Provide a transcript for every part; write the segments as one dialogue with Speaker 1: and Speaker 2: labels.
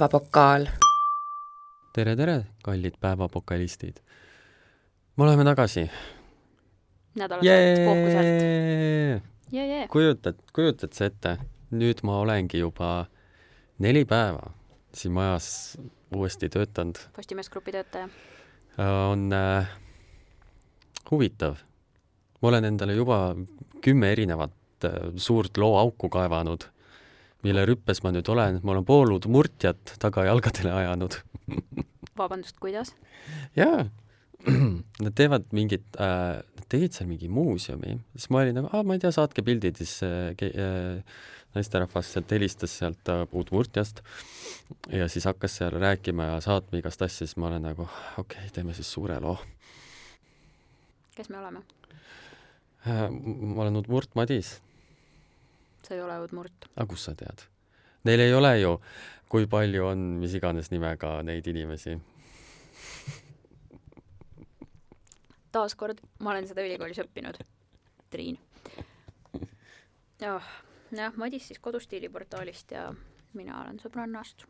Speaker 1: päevapokaal.
Speaker 2: tere, tere, kallid päevapokalistid. me oleme tagasi.
Speaker 3: nädala saanud puhkuselt.
Speaker 2: kujutad, kujutad sa ette, nüüd ma olengi juba neli päeva siin majas uuesti töötanud.
Speaker 3: Postimees Grupi töötaja.
Speaker 2: on äh, huvitav. ma olen endale juba kümme erinevat äh, suurt looauku kaevanud mille rüppes ma nüüd olen, ma olen poolud murtjat tagajalgadele ajanud.
Speaker 3: Vabandust, kuidas?
Speaker 2: jaa, nad teevad mingit äh,, nad tegid seal mingi muuseumi, siis ma olin nagu, aa, ma ei tea, saatke pildid, siis äh, äh, naisterahvas sealt helistas sealt äh, Uut-Murtjast ja siis hakkas seal rääkima ja saatma igast asja, siis ma olen nagu, okei okay,, teeme siis suure loo.
Speaker 3: kes me oleme?
Speaker 2: Äh,? ma olen Uut-Murt Madis
Speaker 3: sa ei ole Udmurt.
Speaker 2: aga kust sa tead? Neil ei ole ju, kui palju on mis iganes nimega neid inimesi
Speaker 3: taaskord, ma olen seda ülikoolis õppinud. Triin. jah, jah, Madis siis kodustiiliportaalist ja mina olen sõbrannast.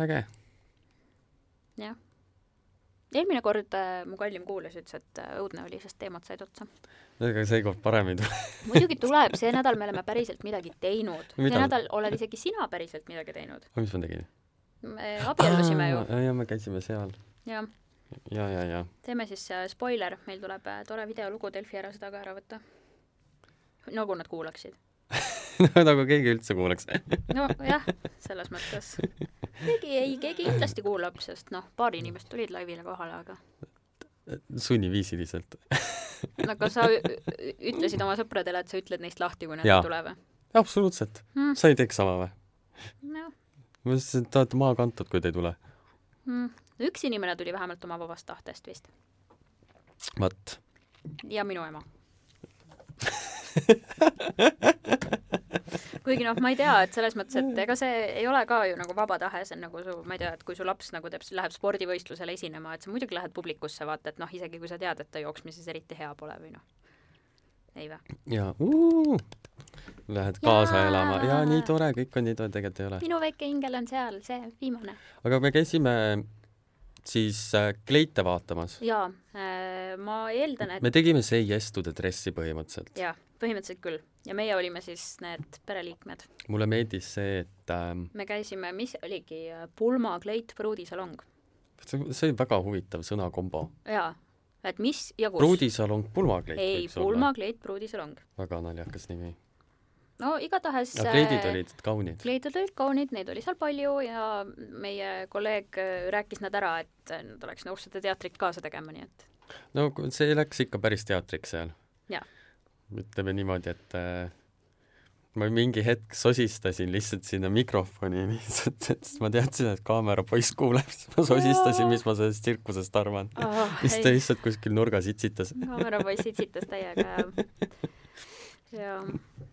Speaker 2: äge.
Speaker 3: jah eelmine kord äh, mu kallim kuulas, ütles, et äh, õudne oli, sest teemad said otsa.
Speaker 2: ega seekord parem ei tule
Speaker 3: muidugi tuleb, see nädal me oleme päriselt midagi teinud. see nädal oled isegi sina päriselt midagi teinud.
Speaker 2: aga mis ma tegin?
Speaker 3: me abiellusime ju.
Speaker 2: ja, me käisime seal.
Speaker 3: jah.
Speaker 2: ja, ja, ja.
Speaker 3: teeme siis äh, spoiler, meil tuleb äh, tore videolugu Delfi ära seda ka ära võtta. nagu nad kuulaksid
Speaker 2: no nagu keegi üldse kuulaks
Speaker 3: nojah, selles mõttes. keegi ei, keegi kindlasti kuulab, sest noh, paar inimest tulid laivile kohale, aga
Speaker 2: sunniviisiliselt
Speaker 3: no aga sa ütlesid oma sõpradele, et sa ütled neist lahti, kui nad ei tule või?
Speaker 2: absoluutselt hmm.. sa ei teeks sama või?
Speaker 3: noh.
Speaker 2: ma mõtlesin, et te olete maha kantud, kui te ei tule
Speaker 3: hmm.. üks inimene tuli vähemalt oma vabast tahtest vist.
Speaker 2: vot.
Speaker 3: ja minu ema kuigi noh, ma ei tea, et selles mõttes, et ega see ei ole ka ju nagu vaba tahe, see on nagu su, ma ei tea, et kui su laps nagu teeb, läheb spordivõistlusele esinema, et sa muidugi lähed publikusse, vaata, et noh, isegi kui sa tead, et ta jooksmises eriti hea pole või noh, ei või?
Speaker 2: jaa lähed kaasa ja. elama ja nii tore, kõik on nii tore, tegelikult ei ole.
Speaker 3: minu väike ingel on seal, see viimane.
Speaker 2: aga me käisime siis äh, kleite vaatamas.
Speaker 3: jaa äh,, ma eeldan, et
Speaker 2: me tegime Say Yes to the Dressi põhimõtteliselt.
Speaker 3: jaa, põhimõtteliselt küll. ja meie olime siis need pereliikmed.
Speaker 2: mulle meeldis see, et ähm,
Speaker 3: me käisime, mis oligi, äh, pulmakleit pruudisalong.
Speaker 2: see oli väga huvitav sõnakombo.
Speaker 3: jaa, et mis ja kus.
Speaker 2: pruudisalong, pulmakleit
Speaker 3: ei, pulmakleit, pruudisalong.
Speaker 2: väga naljakas nimi
Speaker 3: no igatahes
Speaker 2: no kleidid olid kaunid?
Speaker 3: kleidid olid kaunid, neid oli seal palju ja meie kolleeg äh, rääkis nad ära, et nad oleks nõus seda teatrit kaasa tegema, nii et
Speaker 2: no see läks ikka päris teatriks seal. ütleme niimoodi, et äh, ma mingi hetk sosistasin lihtsalt sinna mikrofoni lihtsalt, et ma teadsin, et kaamerapoiss kuuleb, siis ma sosistasin, mis ma sellest tsirkusest arvan oh,. siis ta lihtsalt kuskil nurgas itsitas.
Speaker 3: kaamerapoiss itsitas täiega. jaa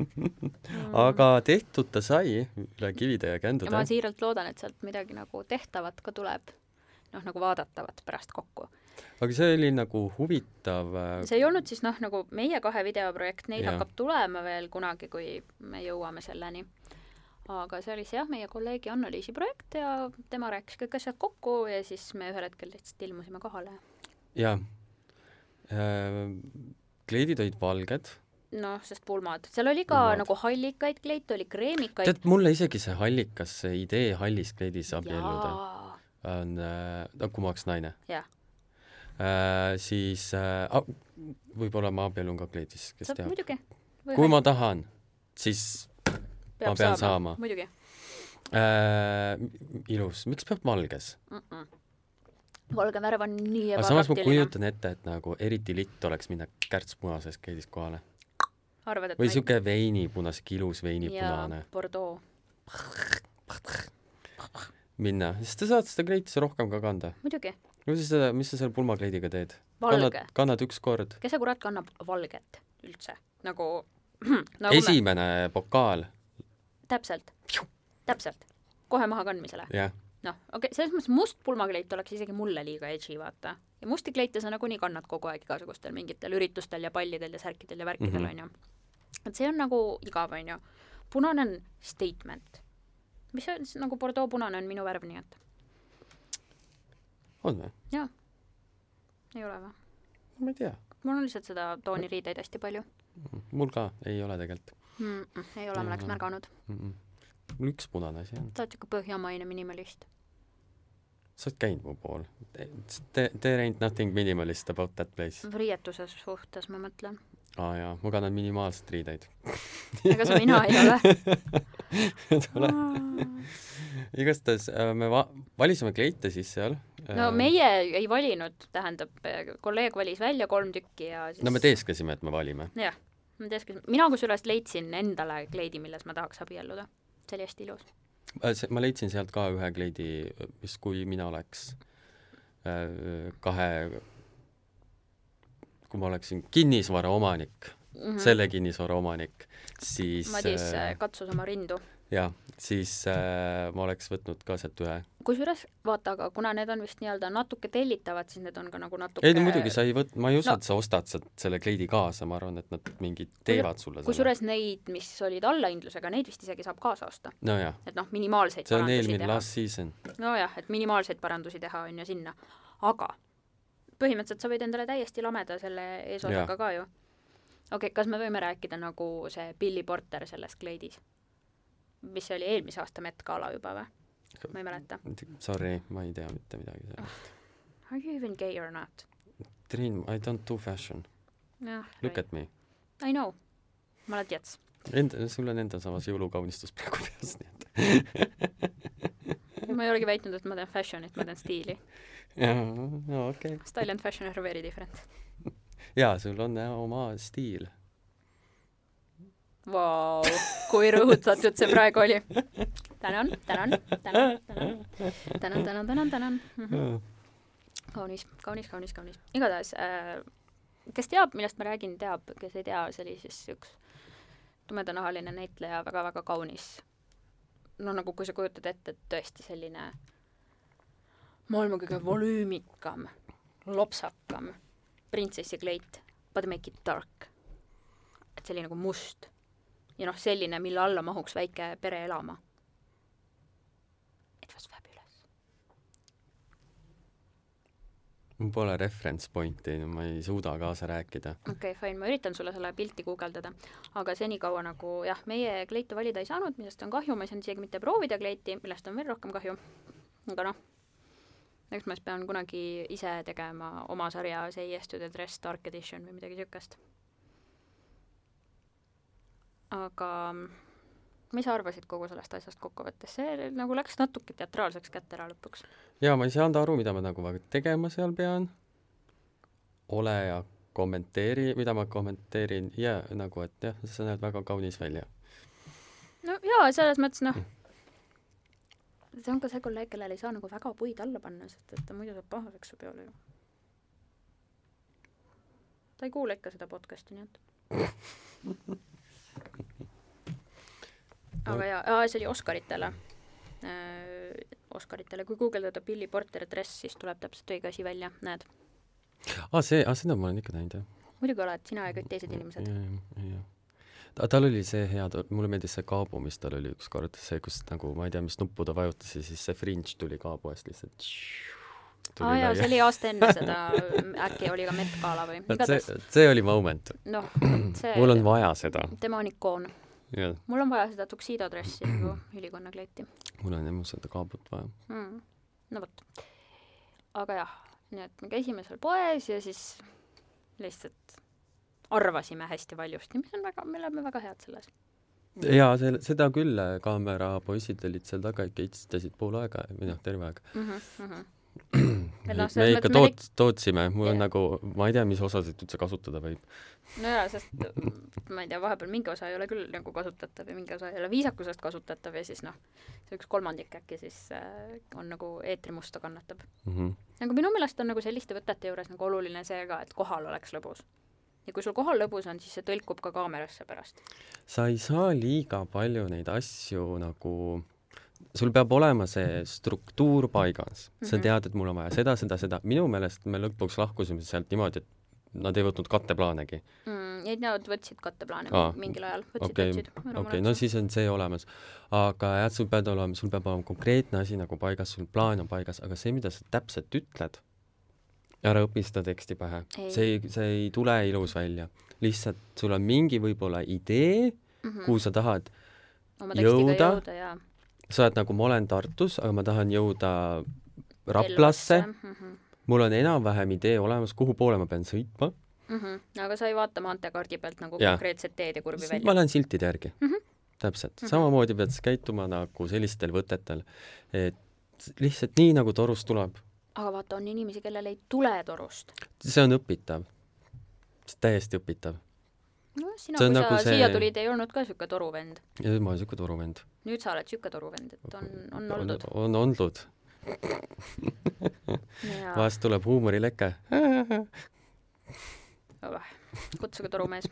Speaker 2: aga tehtud ta sai üle kivide ja kändude.
Speaker 3: ma siiralt loodan, et sealt midagi nagu tehtavat ka tuleb, noh, nagu vaadatavat pärast kokku.
Speaker 2: aga see oli nagu huvitav
Speaker 3: äh, see ei olnud siis noh, nagu meie kahe videoprojekt, neid ja. hakkab tulema veel kunagi, kui me jõuame selleni. aga see oli siis jah, meie kolleegi Anna-Liisi projekt ja tema rääkis kõik asjad kokku ja siis me ühel hetkel lihtsalt ilmusime kohale.
Speaker 2: jaa äh,. kleidid olid valged
Speaker 3: noh, sest pulmad, seal oli ka pulmad. nagu hallikaid kleite, oli kreemikaid.
Speaker 2: tead, mulle isegi see hallikas, see idee hallis kleidis abielluda on äh,, kui ma oleks naine.
Speaker 3: jah
Speaker 2: äh,. siis äh, võib-olla ma abiellun ka kleidis, kes
Speaker 3: Saab,
Speaker 2: teab.
Speaker 3: muidugi.
Speaker 2: kui ma tahan, siis peab ma pean saama, saama..
Speaker 3: muidugi
Speaker 2: äh,. ilus, miks peab valges mm? -mm
Speaker 3: valge värv on nii
Speaker 2: ebapraktiline. samas ma kujutan ette, et nagu eriti litt oleks minna kärts punases kleidis kohale
Speaker 3: arvad, et
Speaker 2: või sihuke veinipuna, sihuke ilus veinipunane.
Speaker 3: Bordeaux.
Speaker 2: minna, siis te saate seda kleiti rohkem ka kanda.
Speaker 3: muidugi.
Speaker 2: kuidas sa, mis sa selle pulmakleidiga teed?
Speaker 3: kannad,
Speaker 2: kannad üks kord.
Speaker 3: kes see kurat kannab valget üldse, nagu
Speaker 2: nagu esimene me... pokaal.
Speaker 3: täpselt, täpselt, kohe maha kandmisele.
Speaker 2: jah
Speaker 3: noh, okei okay,, selles mõttes must pulmakleit oleks isegi mulle liiga edgy, vaata. ja musti kleite sa nagunii kannad kogu aeg igasugustel mingitel üritustel ja pallidel ja särkidel ja värkidel, mhm. on ju et see on nagu igav, on ju. punane on statement. mis on, nagu Bordeaux punane on minu värv, nii et
Speaker 2: on või?
Speaker 3: jaa. ei ole või?
Speaker 2: ma ei tea.
Speaker 3: mul on lihtsalt seda tooni riideid hästi palju.
Speaker 2: mul ka ei ole tegelikult
Speaker 3: mm. -mm, ei ole, ma oleks märganud
Speaker 2: mm. -mm. mul üks punane asi on.
Speaker 3: sa oled siuke põhjamaine minimalist.
Speaker 2: sa oled käinud mu pool. There ain't nothing minimalist about that place.
Speaker 3: riietuse suhtes ma mõtlen
Speaker 2: aa ah, jaa, ma kannan minimaalselt riideid
Speaker 3: ega sa mina ei ole
Speaker 2: tule igastahes äh, me va-, valisime kleite siis seal.
Speaker 3: no äh, meie ei valinud, tähendab, kolleeg valis välja kolm tükki ja siis
Speaker 2: no me teesklesime, et me valime.
Speaker 3: jah, me teesklesime, mina kusjuures leidsin endale kleidi, milles ma tahaks abielluda. see oli hästi ilus.
Speaker 2: Äh, ma leidsin sealt ka ühe kleidi, mis kui mina oleks kahe kui ma oleksin kinnisvara omanik mm, -hmm. selle kinnisvara omanik, siis
Speaker 3: Madis äh, katsus oma rindu.
Speaker 2: jah, siis äh, ma oleks võtnud ka sealt ühe.
Speaker 3: kusjuures vaata, aga kuna need on vist nii-öelda natuke tellitavad, siis need on ka nagu natuke
Speaker 2: ei no muidugi, sa ei võt-, ma ei usu no., et sa ostad sealt selle kleidi kaasa, ma arvan, et nad mingid teevad sulle
Speaker 3: selle. kusjuures neid, mis olid allahindlusega, neid vist isegi saab kaasa osta.
Speaker 2: nojah.
Speaker 3: et noh, minimaalseid
Speaker 2: see on eelmine last season.
Speaker 3: nojah, et minimaalseid parandusi teha on ju sinna. aga põhimõtteliselt sa võid endale täiesti lameda selle eesosaga ka ju. okei okay,, kas me võime rääkida nagu see Billy Porter selles kleidis? mis see oli, eelmise aasta Met Gala juba või? ma ei mäleta.
Speaker 2: Sorry, ma ei tea mitte midagi sellest.
Speaker 3: Are you even gay or not?
Speaker 2: Triin, I don't do fashion. Look at me.
Speaker 3: I know. ma olen jets.
Speaker 2: Enda, sul on endal samas jõulukaunistus praegu peas, nii et
Speaker 3: ma ei olegi väitnud, et ma teen fashion'it, ma teen stiili
Speaker 2: jaa, no okei okay..
Speaker 3: Style and fashion are very different.
Speaker 2: jaa, sul on jah oma stiil.
Speaker 3: Vau, kui rõhutatud see praegu oli. tänan, tänan, tänan, tänan, tänan, tänan, tänan, tänan mm. -hmm. kaunis, kaunis, kaunis, kaunis. igatahes äh,, kes teab, millest ma räägin, teab, kes ei tea, see oli siis üks tumedanahaline näitleja väga,, väga-väga kaunis. No nagu, kui sa kujutad ette, et tõesti selline maailma kõige volüümikam, lopsakam printsessi kleit, but make it dark. et oli nagu must. ja noh, selline, mille alla mahuks väike pere elama. It was fabulous.
Speaker 2: Mul pole reference pointi, ma ei suuda kaasa rääkida.
Speaker 3: okei okay,, fine, ma üritan sulle selle pilti guugeldada, aga senikaua nagu jah, meie kleitu valida ei saanud, millest on kahju, ma ei saanud isegi mitte proovida kleiti, millest on veel rohkem kahju. aga noh eks ma siis pean kunagi ise tegema oma sarja Say yes to the dress dark edition või midagi niisugust. aga mis sa arvasid kogu sellest asjast kokkuvõttes, see nagu läks natuke teatraalseks kätte ära lõpuks.
Speaker 2: jaa, ma ei saanud aru, mida ma nagu tegema seal pean, ole ja kommenteeri, mida ma kommenteerin ja nagu, et jah, sa näed väga kaunis välja.
Speaker 3: no jaa, selles mõttes noh mm see on ka see kolleeg, kellel ei saa nagu väga puid alla panna, sest et ta muidu saab pahaseks su peale ju. ta ei kuule ikka seda podcast'i, nii et aga jaa, see oli Oscaritele äh,. Oscaritele, kui guugeldada Billy Porter dress, siis tuleb täpselt õige asi välja, näed.
Speaker 2: aa, see, aa seda ma olen ikka näinud, jah.
Speaker 3: muidugi oled, sina ja kõik teised inimesed.
Speaker 2: jah tal oli see hea, mulle meeldis see kaabu, mis tal oli ükskord, see, kus nagu ma ei tea, mis nuppu ta vajutas ja siis see fringe tuli kaabu eest lihtsalt.
Speaker 3: aa ah, jaa, see oli aasta enne seda, äkki oli ka Met Gala või?
Speaker 2: see, see oli moment.
Speaker 3: noh, see
Speaker 2: mul on vaja seda.
Speaker 3: tema on ikoon. Mul on vaja seda tuxedo dressi nagu ülikonnakleiti.
Speaker 2: mul on jah seda kaabut vaja
Speaker 3: mm.. no vot. aga jah, nii et me käisime seal poes ja siis lihtsalt arvasime hästi valjusti, mis on väga, me oleme väga head selles.
Speaker 2: jaa, selle, seda küll, kaamerapoisid olid seal taga ikka itstasid pool aega või noh, terve aeg mm. -hmm. Me, no, ikka toot-, tootsime, mul yeah. on nagu, ma ei tea, mis osasid üldse kasutada võib.
Speaker 3: no jaa, sest ma ei tea, vahepeal mingi osa ei ole küll nagu kasutatav ja mingi osa ei ole viisakusest kasutatav ja siis noh, see üks kolmandik äkki siis äh, on nagu eetrimusta kannatab mm. -hmm. nagu minu meelest on nagu selliste võtete juures nagu oluline see ka, et kohal oleks lõbus ja kui sul kohal lõbus on, siis see tõlkub ka kaamerasse pärast.
Speaker 2: sa ei saa liiga palju neid asju nagu sul peab olema see struktuur paigas -hmm. sa mhm. tead, et mul on vaja seda, seda, seda, minu meelest me lõpuks lahkusime sealt niimoodi, et nad ei võtnud katteplaanegi mm.
Speaker 3: ei, nad võtsid katteplaane
Speaker 2: Aa,
Speaker 3: mingil ajal, võtsid
Speaker 2: okei,
Speaker 3: võtsid.
Speaker 2: okei okay,, no siis on see olemas. aga jah, sul peab olema, sul peab olema konkreetne asi nagu paigas, sul plaan on paigas, aga see, mida sa täpselt ütled, ära õpi seda teksti pähe. See ei, see ei tule ilus välja. lihtsalt sul on mingi võib-olla idee,
Speaker 3: mm
Speaker 2: kuhu sa tahad, jõuda.
Speaker 3: jõuda ja
Speaker 2: sa oled nagu, ma olen Tartus, aga ma tahan jõuda Raplasse,
Speaker 3: mm. -hmm.
Speaker 2: mul on enam-vähem idee olemas, kuhu poole ma pean sõitma,
Speaker 3: Mm -hmm. aga sa ei vaata maanteekaardi pealt nagu
Speaker 2: Jaa.
Speaker 3: konkreetset teed ja kurvi
Speaker 2: ma
Speaker 3: välja.
Speaker 2: lähen siltide järgi
Speaker 3: Mhm.
Speaker 2: täpselt mm. -hmm. samamoodi pead sa käituma nagu sellistel võtetel, et lihtsalt nii nagu torust tuleb,
Speaker 3: aga vaata, on inimesi, kellel ei tule torust.
Speaker 2: see on õpitav, täiesti õpitav.
Speaker 3: No sina, kui
Speaker 2: nagu
Speaker 3: sa
Speaker 2: see-
Speaker 3: siia tulid, ei olnud ka siuke toruvend.
Speaker 2: ja ma olen siuke toruvend.
Speaker 3: nüüd sa oled siuke toruvend, et on, on
Speaker 2: on,
Speaker 3: oldud.
Speaker 2: on oldud, vahest tuleb huumorileke.
Speaker 3: kutsuge torumees.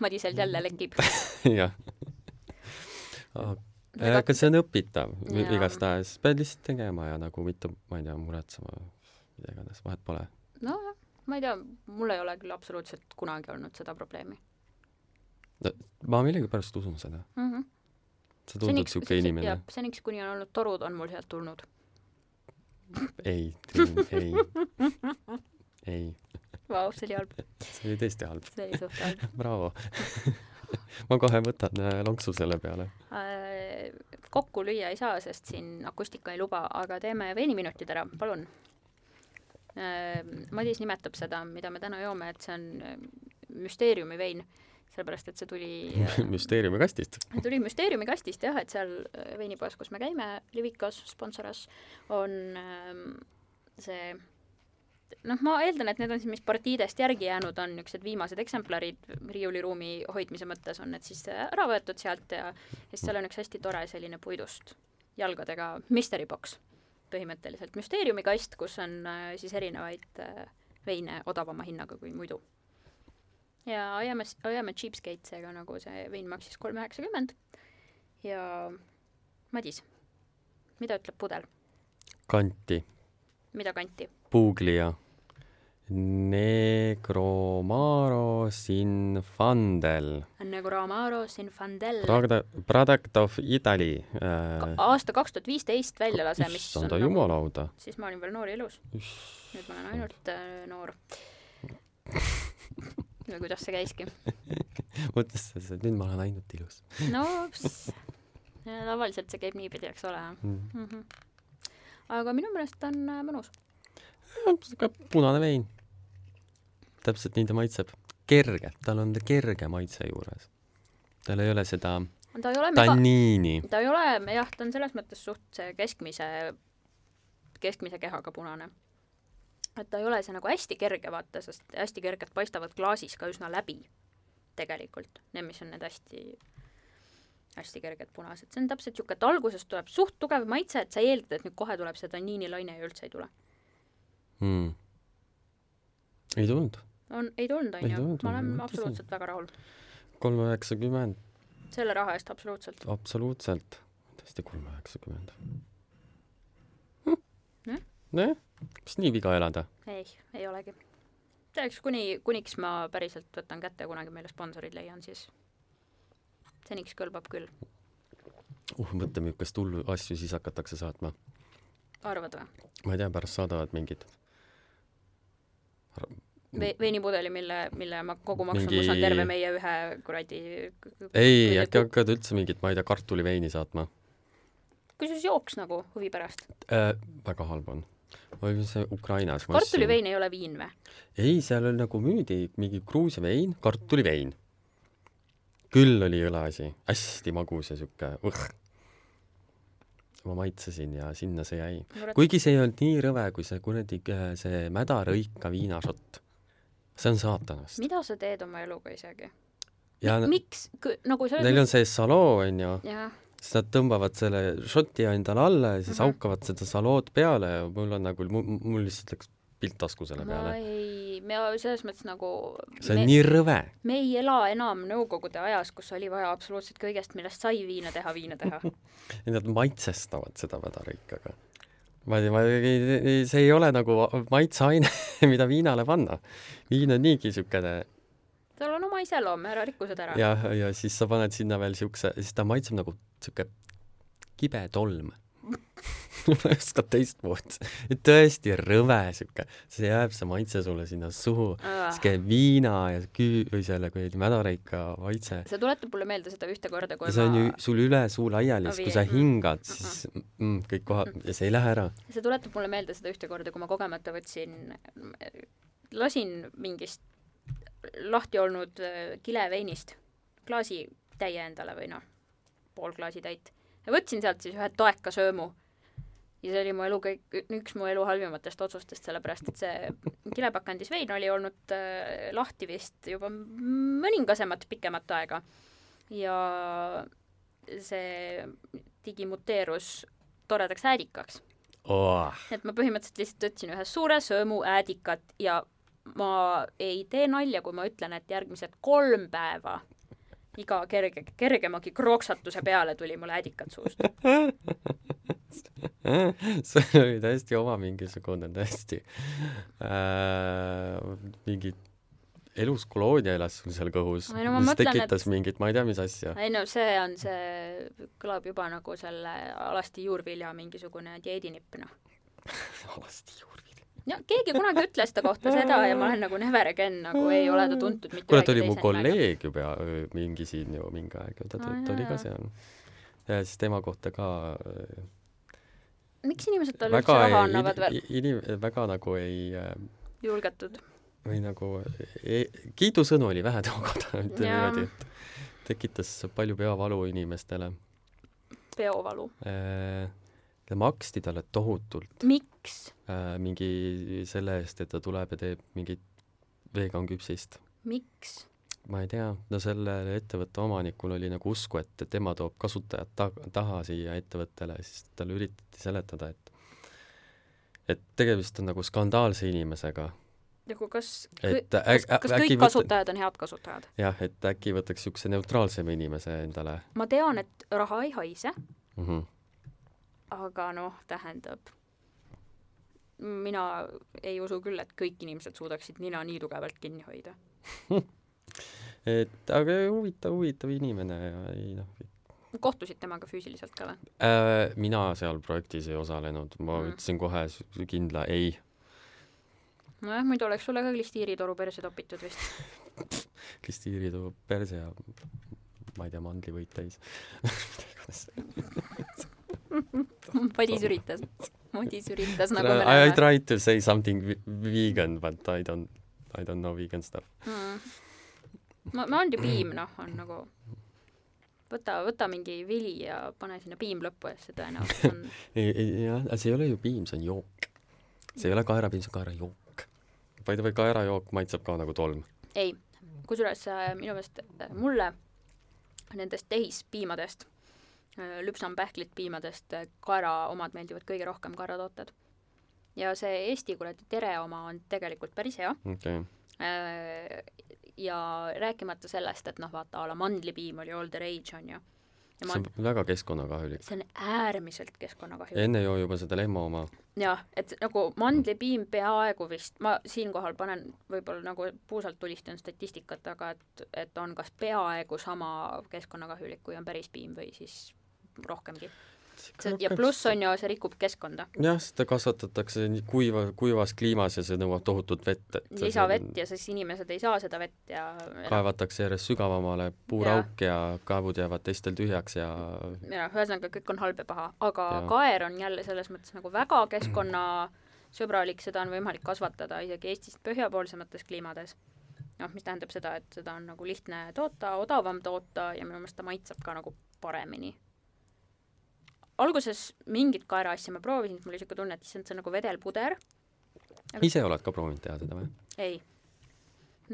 Speaker 3: Madiselt jälle lekib.
Speaker 2: jah. aga see on õpitav igastahes, pead lihtsalt tegema ja nagu mitte, ma ei tea, muretsema, mida iganes, vahet pole.
Speaker 3: nojah, ma ei tea, mul ei ole küll absoluutselt kunagi olnud seda probleemi
Speaker 2: ma millegipärast usun seda,
Speaker 3: mm. -hmm.
Speaker 2: sa tundud siuke inimene.
Speaker 3: seniks, kuni on olnud torud, on mul sealt tulnud.
Speaker 2: ei, ei, ei,
Speaker 3: Vau, see oli halb,
Speaker 2: see oli tõesti halb,
Speaker 3: see oli suht halb.
Speaker 2: bravo. ma kohe võtan äh, lonksu selle peale.
Speaker 3: Äh, kokku lüüa ei saa, sest siin akustika ei luba, aga teeme veiniminutid ära, palun. Madis nimetab seda, mida me täna joome, et see on äh, müsteeriumi vein, sellepärast et see tuli
Speaker 2: müsteeriumi kastist.
Speaker 3: tuli müsteeriumi kastist jah, et seal äh, veinipoes, kus me käime, Livikas sponsoras, on see noh, ma eeldan, et need on siis, mis partiidest järgi jäänud on, niisugused viimased eksemplarid riiuliruumi hoidmise mõttes on need siis ära võetud sealt ja ja siis seal on üks hästi tore selline puidust jalgadega mystery box põhimõtteliselt, müsteeriumi kast, kus on äh, siis erinevaid äh, veine odavama hinnaga kui muidu. ja I am a, I am a cheapskate, seega nagu see vein maksis kolm üheksakümmend ja Madis, mida ütleb pudel,
Speaker 2: kanti,
Speaker 3: mida kanti?
Speaker 2: Puglia, Negromaro Sinfandel,
Speaker 3: Negramaro Sinfandel,
Speaker 2: Product, Product of Italy äh,.
Speaker 3: aasta kaks tuhat viisteist väljalase, mis on
Speaker 2: issanda
Speaker 3: nagu,
Speaker 2: jumalauda.
Speaker 3: siis ma olin veel noor ja ilus, nüüd ma olen ainult äh, noor. või kuidas see käiski?
Speaker 2: mõtlesin, et nüüd ma olen ainult ilus
Speaker 3: no pss, tavaliselt see käib niipidi, eks ole
Speaker 2: mm..
Speaker 3: mm. -hmm. aga minu meelest on äh, mõnus.
Speaker 2: Punane vein. täpselt nii ta maitseb. kerge, tal on kerge maitse juures. tal ei ole seda
Speaker 3: ta ei ole mega,
Speaker 2: tanniini.
Speaker 3: ta ei ole jah, ta on selles mõttes suht see keskmise, keskmise kehaga punane. et ta ei ole see nagu hästi kerge, vaata, sest hästi kergelt paistavad klaasis ka üsna läbi tegelikult, need, mis on need hästi hästi kerged punased, see on täpselt niisugune, et alguses tuleb suht tugev maitse, et sa eeldad, et nüüd kohe tuleb see tanniinilaine ja üldse ei tule.
Speaker 2: Mm. ei tulnud.
Speaker 3: on, ei tulnud,
Speaker 2: Ei
Speaker 3: on ju,
Speaker 2: tulnud,
Speaker 3: ma olen absoluutselt väga rahul.
Speaker 2: kolm üheksakümmend,
Speaker 3: selle raha eest absoluutselt.
Speaker 2: absoluutselt. tõesti kolm üheksakümmend.
Speaker 3: Jah.
Speaker 2: nojah, kas nii viga elada?
Speaker 3: ei, ei olegi. selleks, kuni, kuniks ma päriselt võtan kätte ja kunagi meile sponsorid leian, siis seniks kõlbab küll.
Speaker 2: uh, mõtle, millist hullu asju siis hakatakse saatma.
Speaker 3: arvad või?
Speaker 2: ma ei tea, pärast saadavad mingid
Speaker 3: Ve-, veinipudeli, mille, mille ma kogu maksumus
Speaker 2: Mingi-
Speaker 3: on terve meie ühe kuradi
Speaker 2: ei, äkki hakkavad üldse mingit, ma ei tea, kartuliveini saatma
Speaker 3: kusjuures jooks nagu huvi pärast.
Speaker 2: äh,. väga halb on. ma olin see Ukrainas.
Speaker 3: kartulivein ei ole viin või?
Speaker 2: ei, seal oli nagu müüdi mingi Gruusia vein, kartulivein. küll oli õleasi, hästi magus ja siuke õh. Ma maitsesin ja sinna see jäi. kuigi see ei olnud nii rõve kui see kuradi äh, see mädarõika viinašott. see on saatanast.
Speaker 3: mida sa teed oma eluga isegi?
Speaker 2: ja
Speaker 3: miks, nagu selles
Speaker 2: neil on see saloo onju, siis nad tõmbavad selle šoti endale alla ja siis
Speaker 3: Mhm.
Speaker 2: haukavad seda salood peale ja mul on nagu, mul lihtsalt läks pilt tasku selle
Speaker 3: ma
Speaker 2: peale.
Speaker 3: ei, me selles mõttes nagu
Speaker 2: see on
Speaker 3: me,
Speaker 2: nii rõve.
Speaker 3: me ei ela enam nõukogude ajas, kus oli vaja absoluutselt kõigest, millest sai viina teha, viina teha.
Speaker 2: nad maitsestavad seda mädarõikaga. ma ei ma ei, see ei ole nagu maitseaine, mida viinale panna. viin on niigi siukene,
Speaker 3: tal on iseloom, ära rikku seda ära.
Speaker 2: jah, ja siis sa paned sinna veel siukse, siis ta maitseb nagu siuke kibe tolm ma ei oska teistmoodi. tõesti rõve siuke, see jääb, see maitse sulle sinna suhu, siuke viina ja küü- või selle kuradi mädareika maitse.
Speaker 3: see tuletab mulle meelde seda ühte korda, kui
Speaker 2: see on
Speaker 3: ma...
Speaker 2: ju sul üle suu laiali, siis kui sa hingad, siis mm, kõik kohad ja see ei lähe ära.
Speaker 3: see tuletab mulle meelde seda ühte korda, kui ma kogemata võtsin, lasin mingist lahti olnud äh, kileveinist klaasitäie endale või noh, pool klaasitäit ja võtsin sealt siis ühe toeka söömu ja see oli mu elu kõik, üks mu elu halvimatest otsustest, sellepärast et see kilepakandis vein oli olnud äh, lahti vist juba mõningasemat pikemat aega. ja see digimuteerus toredaks äädikaks.
Speaker 2: Oh..
Speaker 3: et ma põhimõtteliselt lihtsalt võtsin ühe suure söömu äädikat ja ma ei tee nalja, kui ma ütlen, et järgmised kolm päeva iga kerge, kergemagi krooksatuse peale tuli mul äädikat suust
Speaker 2: see oli täiesti oma mingisugune täiesti äh, mingi elus koloonia elas sul seal kõhus, mis
Speaker 3: mõtlen,
Speaker 2: tekitas
Speaker 3: et...
Speaker 2: mingit, ma ei tea, mis asja.
Speaker 3: ei no see on see, kõlab juba nagu selle alasti juurvilja mingisugune dieedinipp, noh
Speaker 2: alasti juurvilja?
Speaker 3: no keegi kunagi ütles ta kohta seda ja ma olen nagu never again nagu ei ole ta tuntud mitte
Speaker 2: kuule, ta oli mu kolleeg ju pea, mingi siin ju mingi aeg, ta, ta, ta oli ka seal. ja siis tema kohta ka
Speaker 3: miks inimesed talle üldse raha annavad veel?
Speaker 2: inim-, väga nagu ei äh,
Speaker 3: julgetud.
Speaker 2: või nagu ei, kiidusõnu oli vähe tookord, ütleme niimoodi, et tekitas palju peavalu inimestele.
Speaker 3: peovalu
Speaker 2: äh,? maksti talle tohutult.
Speaker 3: miks
Speaker 2: äh,? mingi selle eest, et ta tuleb ja teeb mingit veganküpsist.
Speaker 3: miks?
Speaker 2: Ma ei tea, no sellel ettevõtte omanikul oli nagu usku, et tema toob kasutajad ta taha siia ettevõttele, siis talle üritati seletada, et et tegemist on nagu skandaalse inimesega.
Speaker 3: nagu kas,
Speaker 2: et
Speaker 3: kas, kas kõik kasutajad on head kasutajad?
Speaker 2: jah, et äkki võtaks niisuguse neutraalsema inimese endale.
Speaker 3: ma tean, et raha ei haise
Speaker 2: mm. -hmm.
Speaker 3: aga noh, tähendab, mina ei usu küll, et kõik inimesed suudaksid nina nii tugevalt kinni hoida
Speaker 2: et aga huvitav, huvitav inimene ja ei noh.
Speaker 3: kohtusid temaga füüsiliselt ka või
Speaker 2: äh,? mina seal projektis ei osalenud, ma mm. ütlesin kohe kindla ei.
Speaker 3: nojah, muidu oleks sulle ka klistiiritoru perse topitud vist
Speaker 2: klistiiritoru perse ja ma ei tea, mandlivõit täis
Speaker 3: Madis üritas, Madis üritas nagu
Speaker 2: me näeme. I tried to say something vegan but I don't, I don't know vegan stuff mm
Speaker 3: ma, mandripiim, noh, on nagu võta, võta mingi vili ja pane sinna piim lõppu ja see tõenäoliselt on
Speaker 2: jah, see ei ole ju piim, see on jook. see ei ole kaerapiim, see on kaerajook. By the way, kaerajook maitseb ka nagu tolm.
Speaker 3: ei, kusjuures äh, minu meelest äh, mulle nendest tehispiimadest äh,, lüpsnampähklit piimadest kaera omad meeldivad kõige rohkem, kaeratooted. ja see Eesti kuradi tere oma on tegelikult päris hea
Speaker 2: okay
Speaker 3: ja rääkimata sellest, et noh, vaata a la mandlipiim oli all the rage, on ju.
Speaker 2: see on väga keskkonnakahjulik.
Speaker 3: see on äärmiselt keskkonnakahjulik.
Speaker 2: enne joo juba seda lemmo oma.
Speaker 3: jah, et nagu mandlipiim peaaegu vist, ma siinkohal panen võib-olla nagu puusalt tulistan statistikat, aga et, et on kas peaaegu sama keskkonnakahjulik, kui on päris piim või siis rohkemgi see ja pluss on ju, see rikub keskkonda.
Speaker 2: jah, seda kasvatatakse kuiva, kuivas kliimas ja see nõuab tohutut vett, et
Speaker 3: lisavett ja siis inimesed ei saa seda vett ja
Speaker 2: kaevatakse järjest sügavamale puurauk ja, ja kaevud jäävad teistel tühjaks ja
Speaker 3: jah, ühesõnaga kõik on halb ja paha, aga ja. kaer on jälle selles mõttes nagu väga keskkonnasõbralik, seda on võimalik kasvatada isegi Eestist põhjapoolsemates kliimades. Noh, mis tähendab seda, et seda on nagu lihtne toota, odavam toota ja minu meelest ta maitseb ka nagu paremini alguses mingit kaeraasja ma proovisin, siis mul oli niisugune tunne, et issand, see on nagu vedelpuder
Speaker 2: aga.... ise oled ka proovinud teha seda või?
Speaker 3: ei.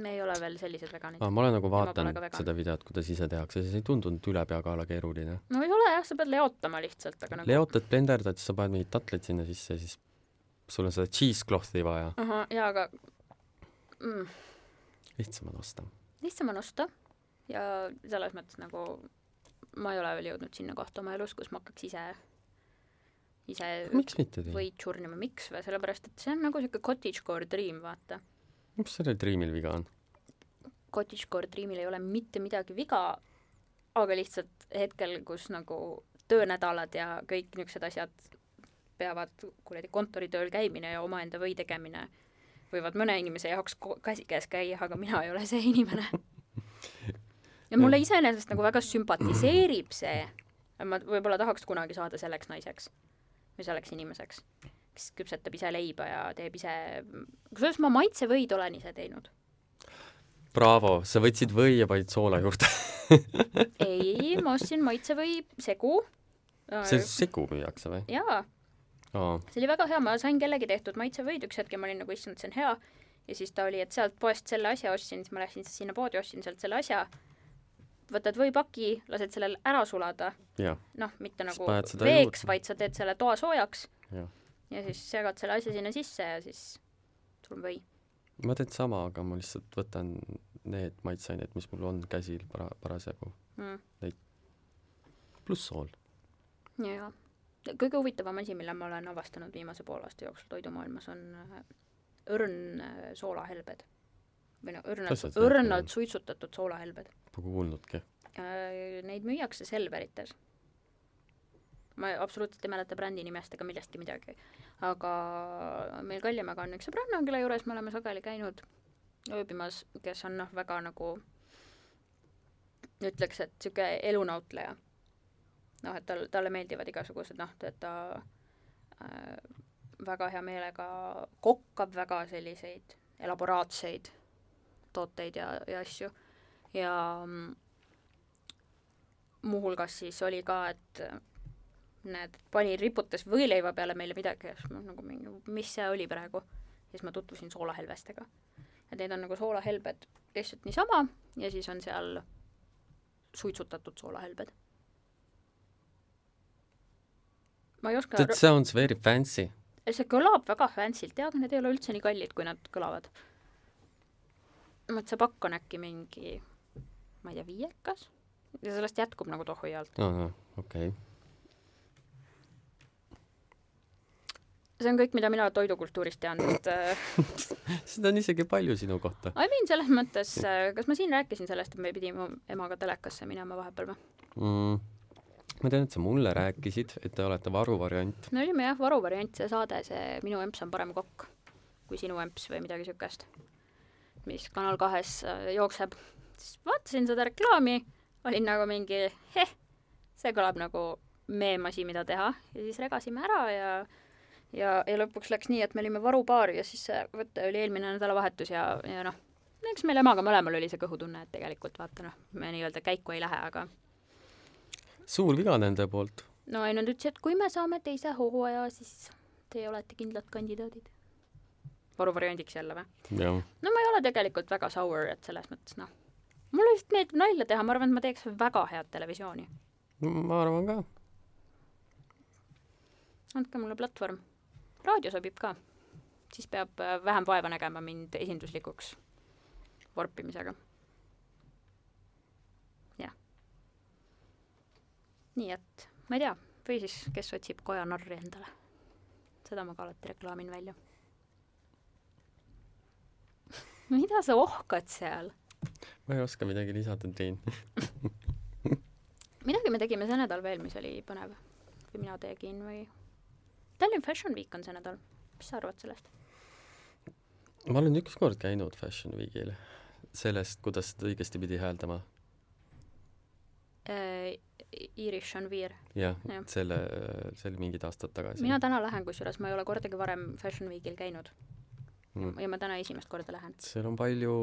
Speaker 3: me ei ole veel sellised veganid
Speaker 2: ah,. ma olen nagu vaadanud seda videot, kuidas ise tehakse, siis ei tundunud ülepeakaela keeruline.
Speaker 3: no ei ole jah, sa pead leotama lihtsalt, aga nagu
Speaker 2: leotad, blenderdad, siis sa paned mingid tatlid sinna sisse ja siis sul on seda cheesecloth'i vaja.
Speaker 3: ahah, jaa, aga mm.
Speaker 2: lihtsam on osta.
Speaker 3: lihtsam on osta ja selles mõttes nagu ma ei ole veel jõudnud sinna kohta oma elus, kus ma hakkaks ise, ise
Speaker 2: miks mitte teha?
Speaker 3: võid surnima, miks või, sellepärast et see on nagu niisugune cottagecore dream, vaata.
Speaker 2: mis sellel dreamil viga on?
Speaker 3: cottagecore Dreamil ei ole mitte midagi viga, aga lihtsalt hetkel, kus nagu töönädalad ja kõik niisugused asjad peavad kuradi kontoritööl käimine ja omaenda või tegemine võivad mõne inimese jaoks käsikäes käia, aga mina ei ole see inimene. ja mulle iseenesest nagu väga sümpatiseerib see, ma võib-olla tahaks kunagi saada selleks naiseks või selleks inimeseks, kes küpsetab ise leiba ja teeb ise, kusjuures ma maitsevõid olen ise teinud.
Speaker 2: Bravo, sa võtsid või ja panid soola juurde
Speaker 3: ei, ma ostsin maitsevõi segu.
Speaker 2: see segu müüakse või?
Speaker 3: jaa
Speaker 2: oh..
Speaker 3: see oli väga hea, ma sain kellegi tehtud maitsevõid üks hetk ja ma olin nagu, issand, see on hea. ja siis ta oli, et sealt poest selle asja ostsin, siis ma läksin sinna poodi, ostsin sealt selle asja. Võtad võipaki, lased sellel ära sulada. noh, mitte nagu veeks, vaid sa teed selle toa soojaks. ja siis segad selle asja sinna sisse ja siis sul on või.
Speaker 2: ma teen sama, aga ma lihtsalt võtan need maitseained, mis mul on käsil para-, parasjagu mm.. Neid pluss sool.
Speaker 3: jaa kõige huvitavam asi, mille ma olen avastanud viimase poole aasta jooksul toidumaailmas, on äh, õrn äh, soolahelbed. või noh, õrnalt, õrnalt suitsutatud soolahelbed.
Speaker 2: Pole kuulnudki.
Speaker 3: Äh, neid müüakse Selverites. ma absoluutselt ei mäleta brändi nimest ega millestki midagi. aga meil Kaljamäega on üks sõbranna, kelle juures me oleme sageli käinud ööbimas, kes on noh, väga nagu ütleks, et niisugune elunautleja noh, et tal, talle meeldivad igasugused noh, et ta äh, väga hea meelega kokkab väga selliseid elaboraatseid tooteid ja, ja asju ja mm, muuhulgas siis oli ka, et näed, pani, riputas võileiva peale meile midagi ja siis ma nagu mingi, mis see oli praegu. ja siis ma tutvusin soolahelvestega. et need on nagu soolahelbed lihtsalt niisama ja siis on seal suitsutatud soolahelbed ma ei oska
Speaker 2: That sounds very fancy.
Speaker 3: see kõlab väga fancy'lt jah, aga need ei ole üldse nii kallid, kui nad kõlavad. ma, et see pakk on äkki mingi, ma ei tea, viiekas ja sellest jätkub nagu tohuialt.
Speaker 2: ahah, okei okay.
Speaker 3: see on kõik, mida mina toidukultuurist tean, sest äh,
Speaker 2: seda on isegi palju sinu kohta.
Speaker 3: I mean, selles mõttes, äh, kas ma siin rääkisin sellest, et me pidime emaga telekasse minema vahepeal või
Speaker 2: mm.? ma tean, et sa mulle rääkisid, et te olete varuvariant.
Speaker 3: me olime jah, varuvariant, see saade, see Minu emps on parem kokk kui sinu emps või midagi niisugust, mis Kanal kahes äh, jookseb. Siis vaatasin seda reklaami, olin nagu mingi heh, see kõlab nagu meemasi, mida teha ja siis regasime ära ja ja, ja lõpuks läks nii, et me olime varupaar ja siis see võte oli eelmine nädalavahetus ja, ja noh, eks meil emaga mõlemal oli see kõhutunne, et tegelikult vaata noh, me nii-öelda käiku ei lähe, aga
Speaker 2: suur viga nende poolt.
Speaker 3: no ei, nad ütlesid, et kui me saame teise hooaja, siis teie olete kindlad kandidaadid. varuvariandiks jälle või? no ma ei ole tegelikult väga sour, et selles mõttes noh, mulle lihtsalt meeldib nalja teha, ma arvan, et ma teeks väga head televisiooni.
Speaker 2: ma arvan ka.
Speaker 3: andke mulle platvorm. raadio sobib ka. siis peab äh, vähem vaeva nägema mind esinduslikuks vorpimisega nii et ma ei tea, või siis kes otsib kojanarri endale. seda ma ka alati reklaamin välja mida sa ohkad seal?
Speaker 2: Ma ei oska midagi lisada, teen
Speaker 3: midagi me tegime see nädal veel, mis oli põnev. või mina tegin või Tallinn Fashion Week on see nädal, mis sa arvad sellest?
Speaker 2: ma olen ükskord käinud Fashion Weekil, sellest, kuidas seda õigesti pidi hääldama
Speaker 3: äh, Irish on Veer.
Speaker 2: jah ja., selle, see oli mingid aastad tagasi.
Speaker 3: mina täna lähen, kusjuures ma ei ole kordagi varem Fashion Weekil käinud mm.. ja ma täna esimest korda lähen.
Speaker 2: seal on palju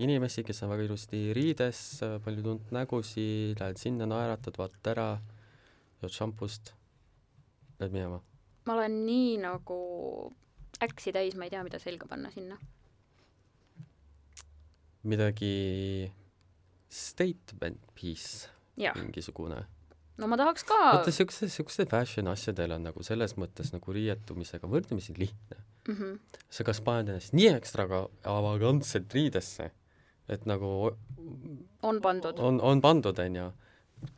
Speaker 2: inimesi, kes on väga ilusti riides, palju tuntud nägusid, lähed sinna, naeratad, vaatad ära, jood šampust, lähed minema.
Speaker 3: ma olen nii nagu äksi täis, ma ei tea, mida selga panna sinna.
Speaker 2: midagi statement piece mingisugune.
Speaker 3: No ma tahaks ka
Speaker 2: vaata siukse, siukse fashion asjadel on nagu selles mõttes nagu riietumisega võrdlemisi lihtne mm. -hmm. sa kas paned ennast nii ekstravagantselt riidesse, et nagu
Speaker 3: on pandud.
Speaker 2: on, on pandud, onju.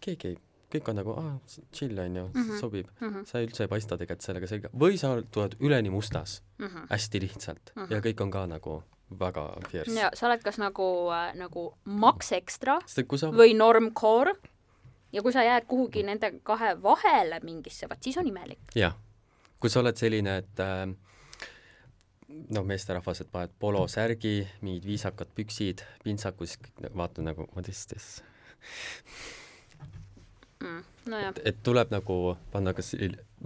Speaker 2: keegi ei kõik on nagu, aa, chill on ju mm, -hmm. sobib mm. -hmm. sa üldse ei paista tegelikult sellega selga või sa tuled üleni mustas mm, -hmm. hästi lihtsalt mm -hmm. ja kõik on ka nagu väga fierce.
Speaker 3: ja sa oled kas nagu äh,, nagu maks ekstra
Speaker 2: sa
Speaker 3: või normcore ja kui sa jääd kuhugi nende kahe vahele mingisse, vaat siis on imelik.
Speaker 2: jah, kui sa oled selline, et äh, noh, meesterahvas, et paned polosärgi, mingid viisakad püksid, pintsaku, siis kõik nagu vaatad nagu what is this,
Speaker 3: mm.. nojah,
Speaker 2: et tuleb nagu panna kas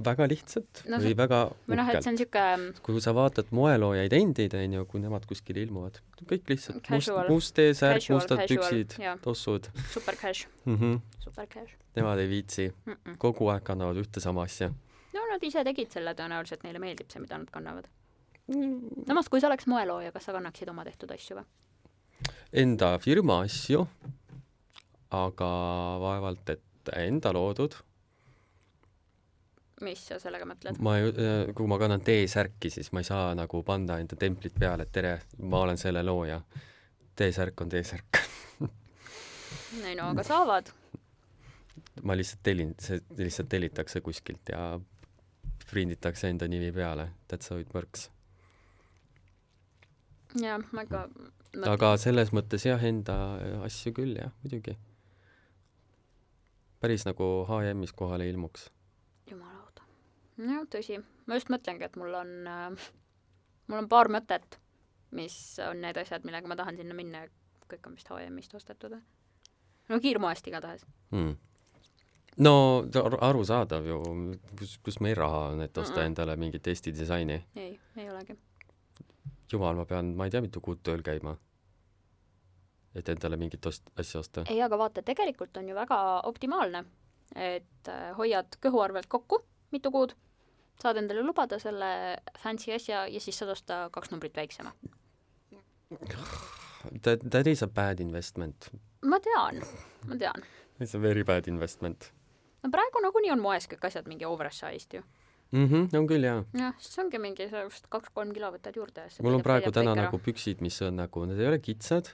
Speaker 2: väga lihtsalt
Speaker 3: No
Speaker 2: no, või väga
Speaker 3: või noh, et see on niisugune
Speaker 2: kui sa vaatad moeloojaid endid, onju, kui nemad kuskile ilmuvad, kõik lihtsalt must
Speaker 3: Casual.,
Speaker 2: must T-särk,
Speaker 3: Casual,
Speaker 2: mustad
Speaker 3: casual,
Speaker 2: püksid tossud
Speaker 3: super cash,
Speaker 2: mm. -hmm.
Speaker 3: super cash
Speaker 2: Nemad ei viitsi,
Speaker 3: mm. -mm.
Speaker 2: kogu aeg kannavad ühte sama asja.
Speaker 3: no nad ise tegid selle tõenäoliselt, neile meeldib see, mida nad kannavad. samas, kui sa oleks moelooja, kas sa kannaksid oma tehtud asju või?
Speaker 2: Enda firma asju, aga vaevalt, et enda loodud.
Speaker 3: mis sa sellega mõtled?
Speaker 2: ma ei, kui ma kannan T-särki, siis ma ei saa nagu panna enda templit peale, et tere, ma olen selle looja. T-särk on T-särk.
Speaker 3: ei no aga saavad.
Speaker 2: ma lihtsalt tellin, see lihtsalt tellitakse kuskilt ja prinditakse enda nimi peale. That's how it works.
Speaker 3: jah, ma ikka
Speaker 2: aga selles mõttes jah, enda asju küll jah, muidugi. Päris nagu HM-is kohale ilmuks.
Speaker 3: jumala auto. jah, tõsi. ma just mõtlengi, et mul on äh,, mul on paar mõtet, mis on need asjad, millega ma tahan sinna minna ja kõik on vist HM-ist ostetud no kiirmoest igatahes.
Speaker 2: mm.. no ar- arusaadav ju, kus, kus meil raha on, et osta
Speaker 3: Mm-mm.
Speaker 2: endale mingit Eesti disaini.
Speaker 3: ei, ei olegi.
Speaker 2: jumal, ma pean, ma ei tea, mitu kuud tööl käima. Et endale mingit ost-, asja osta.
Speaker 3: ei, aga vaata, tegelikult on ju väga optimaalne, et äh, hoiad kõhu arvelt kokku mitu kuud, saad endale lubada selle fancy asja ja siis saad osta kaks numbrit väiksema.
Speaker 2: That, that is a bad investment.
Speaker 3: ma tean, ma tean.
Speaker 2: It's a very bad investment
Speaker 3: no praegu nagunii on moes kõik asjad mingi oversized ju.
Speaker 2: mm. -hmm, on küll jaa.
Speaker 3: jah, siis ongi mingi sellest kaks-kolm kilo võtad juurde
Speaker 2: mul on praegu täna nagu püksid, mis on nagu, need ei ole kitsad,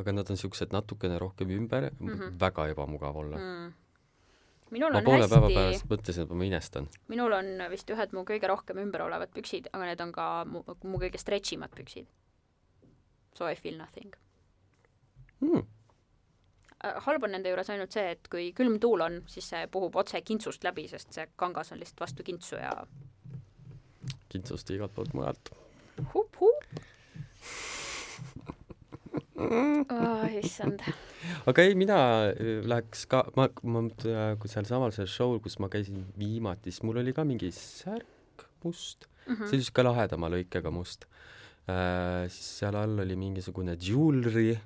Speaker 2: aga nad on siuksed natukene rohkem ümber mm. -hmm. väga ebamugav olla mm..
Speaker 3: minul
Speaker 2: ma
Speaker 3: on
Speaker 2: poole päeva
Speaker 3: hästi
Speaker 2: pärast, mõtlesin, et ma inestan.
Speaker 3: minul on vist ühed mu kõige rohkem ümber olevad püksid, aga need on ka mu, mu kõige stretch imad püksid. So I feel nothing
Speaker 2: Mm.
Speaker 3: Halb on nende juures ainult see, et kui külm tuul on, siis see puhub otse kintsust läbi, sest see kangas on lihtsalt vastu kintsu ja
Speaker 2: kintsust igalt poolt mujalt.
Speaker 3: hup-hup oh,. issand.
Speaker 2: aga ei, mina äh, läheks ka, ma, ma sealsamal seal show'l, kus ma käisin viimati, siis mul oli ka mingi särk must,
Speaker 3: Mhm.
Speaker 2: see oli siuke lahedama lõikega must äh,. siis seal all oli mingisugune jewelry,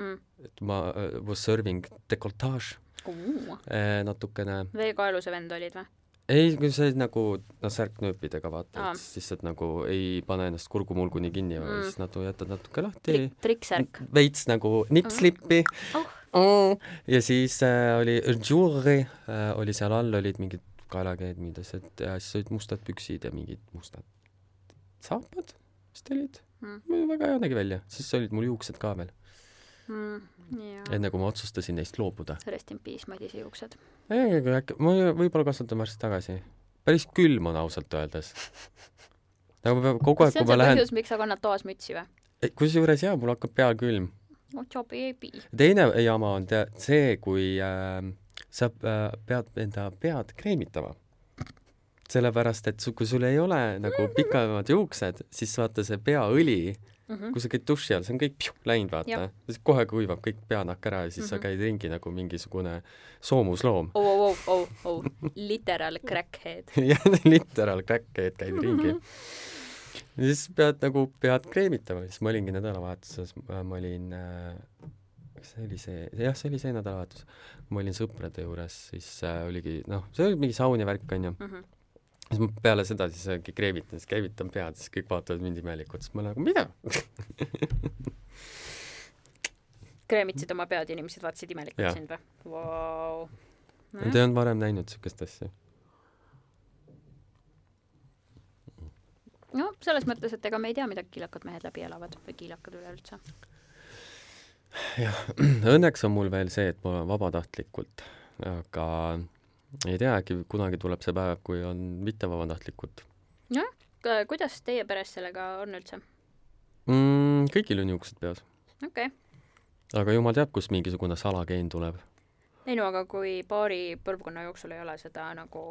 Speaker 3: Mm.
Speaker 2: et ma äh, was serving dekoltaaž
Speaker 3: Uh,
Speaker 2: äh, natukene.
Speaker 3: veekaeluse vend olid või?
Speaker 2: ei, kui see nagu, noh, särknööpidega vaata
Speaker 3: Aa.
Speaker 2: et siis lihtsalt nagu ei pane ennast kurgumulguni kinni mm.
Speaker 3: Mm.
Speaker 2: siis nagu jätad natuke lahti
Speaker 3: Trik-, trikksärk.
Speaker 2: veits nagu nipslippi
Speaker 3: Oh.
Speaker 2: oh.. ja siis äh, oli äh, oli seal all, olid mingid kaelakeed, mingid asjad ja siis olid mustad püksid ja mingid mustad saapad vist olid
Speaker 3: Mm.
Speaker 2: väga hea nägi välja, siis olid mul juuksed ka veel,
Speaker 3: Mm,
Speaker 2: enne kui ma otsustasin neist loobuda.
Speaker 3: Rest in peace, Madise juuksed.
Speaker 2: ei, aga äkki, ma võib-olla kasvatan varsti tagasi. päris külm on ausalt öeldes. nagu ma pean kogu aeg, kui ma lähen,
Speaker 3: põhjus, miks sa kannad toas mütsi või?
Speaker 2: kusjuures jaa, mul hakkab pea külm.
Speaker 3: otsa beebi.
Speaker 2: teine jama on tead see, kui äh, sa äh, pead enda pead kreemitama. sellepärast, et su, kui sul ei ole nagu pikemad juuksed, siis vaata see peaõli,
Speaker 3: Mhm.
Speaker 2: kui sa käid duši all, see on kõik pju, läinud, vaata siis kohe kuivab kõik peanahk ära ja siis mm -hmm. sa
Speaker 3: Mhm.
Speaker 2: käid ringi nagu mingisugune soomusloom.
Speaker 3: oh, oh, oh, oh, literal crackhead.
Speaker 2: jah, literal crackhead käid ringi. ja siis pead nagu pead kreemitama, siis ma olingi nädalavahetuses, ma olin äh, kas see oli see, jah, see oli see nädalavahetus, ma olin sõprade juures, siis äh, oligi noh, see oli mingi saun ja värk onju,
Speaker 3: Mhm.
Speaker 2: Siis ma peale seda siis äkki kreemitan, siis käivitan pead, siis kõik vaatavad mind imelikult, siis ma nagu mida?
Speaker 3: kreemitsid oma pead ja inimesed vaatasid imelikult sind või wow.?
Speaker 2: Te ei olnud varem näinud siukest asja?
Speaker 3: no selles mõttes, et ega me ei tea, mida kiilakad mehed läbi elavad või kiilakad üleüldse.
Speaker 2: jah, õnneks on mul veel see, et ma olen vabatahtlikult, aga ei tea, äkki kunagi tuleb see päev, kui on mitte vabatahtlikult
Speaker 3: kuidas teie peres sellega on üldse?
Speaker 2: mm,. mm,? kõigil on juuksed peas.
Speaker 3: okei okay..
Speaker 2: aga jumal teab, kust mingisugune salageen tuleb.
Speaker 3: ei no aga kui paari põlvkonna jooksul ei ole seda nagu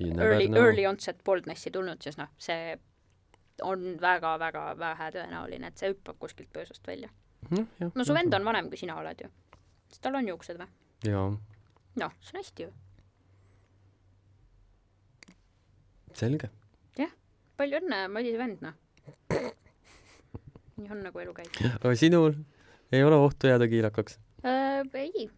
Speaker 3: early, early onset baldnessi tulnud, siis noh, see on väga-väga vähe tõenäoline, et see hüppab kuskilt pöösust välja
Speaker 2: no,.
Speaker 3: no su vend on vanem, kui sina oled ju. siis tal on juuksed või?
Speaker 2: jaa.
Speaker 3: noh, see on hästi ju.
Speaker 2: Selge.
Speaker 3: jah, palju õnne, Madise vend, noh. nii on, nagu elu käib.
Speaker 2: aga sinul ei ole ohtu jääda kiilakaks
Speaker 3: äh,? ei,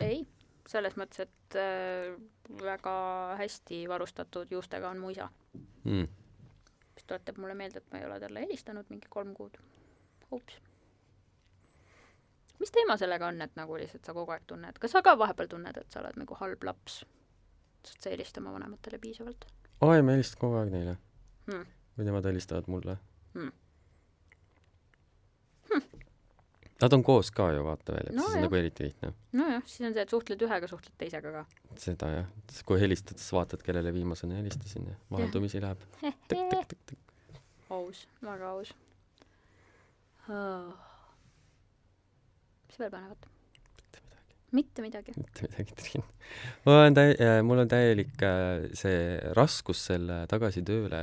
Speaker 3: ei, selles mõttes, et äh, väga hästi varustatud juustega on mu isa
Speaker 2: mm
Speaker 3: mis tuletab mulle meelde, et ma ei ole talle helistanud mingi kolm kuud. ups. mis teema sellega on, et nagu lihtsalt sa kogu aeg tunned, kas sa ka vahepeal tunned, et sa oled nagu halb laps? sest sa ei helista oma vanematele piisavalt?
Speaker 2: Aa ei, ma helistan kogu aeg neile.
Speaker 3: Hmm..
Speaker 2: või nemad helistavad mulle.
Speaker 3: Hmm..
Speaker 2: Nad on koos ka ju, vaata veel, et
Speaker 3: no,
Speaker 2: siis on nagu eriti lihtne.
Speaker 3: nojah, siis on see, et suhtled ühega, suhtled teisega ka.
Speaker 2: seda jah, kui helistad, siis vaatad, kellele viimasena helistasin ja vaheldumisi läheb.
Speaker 3: aus, väga aus. Oh.. mis veel põnevat? Mitte midagi.
Speaker 2: mitte midagi, Triin. mul on täi-, mul on täielik äh, see raskus selle tagasi tööle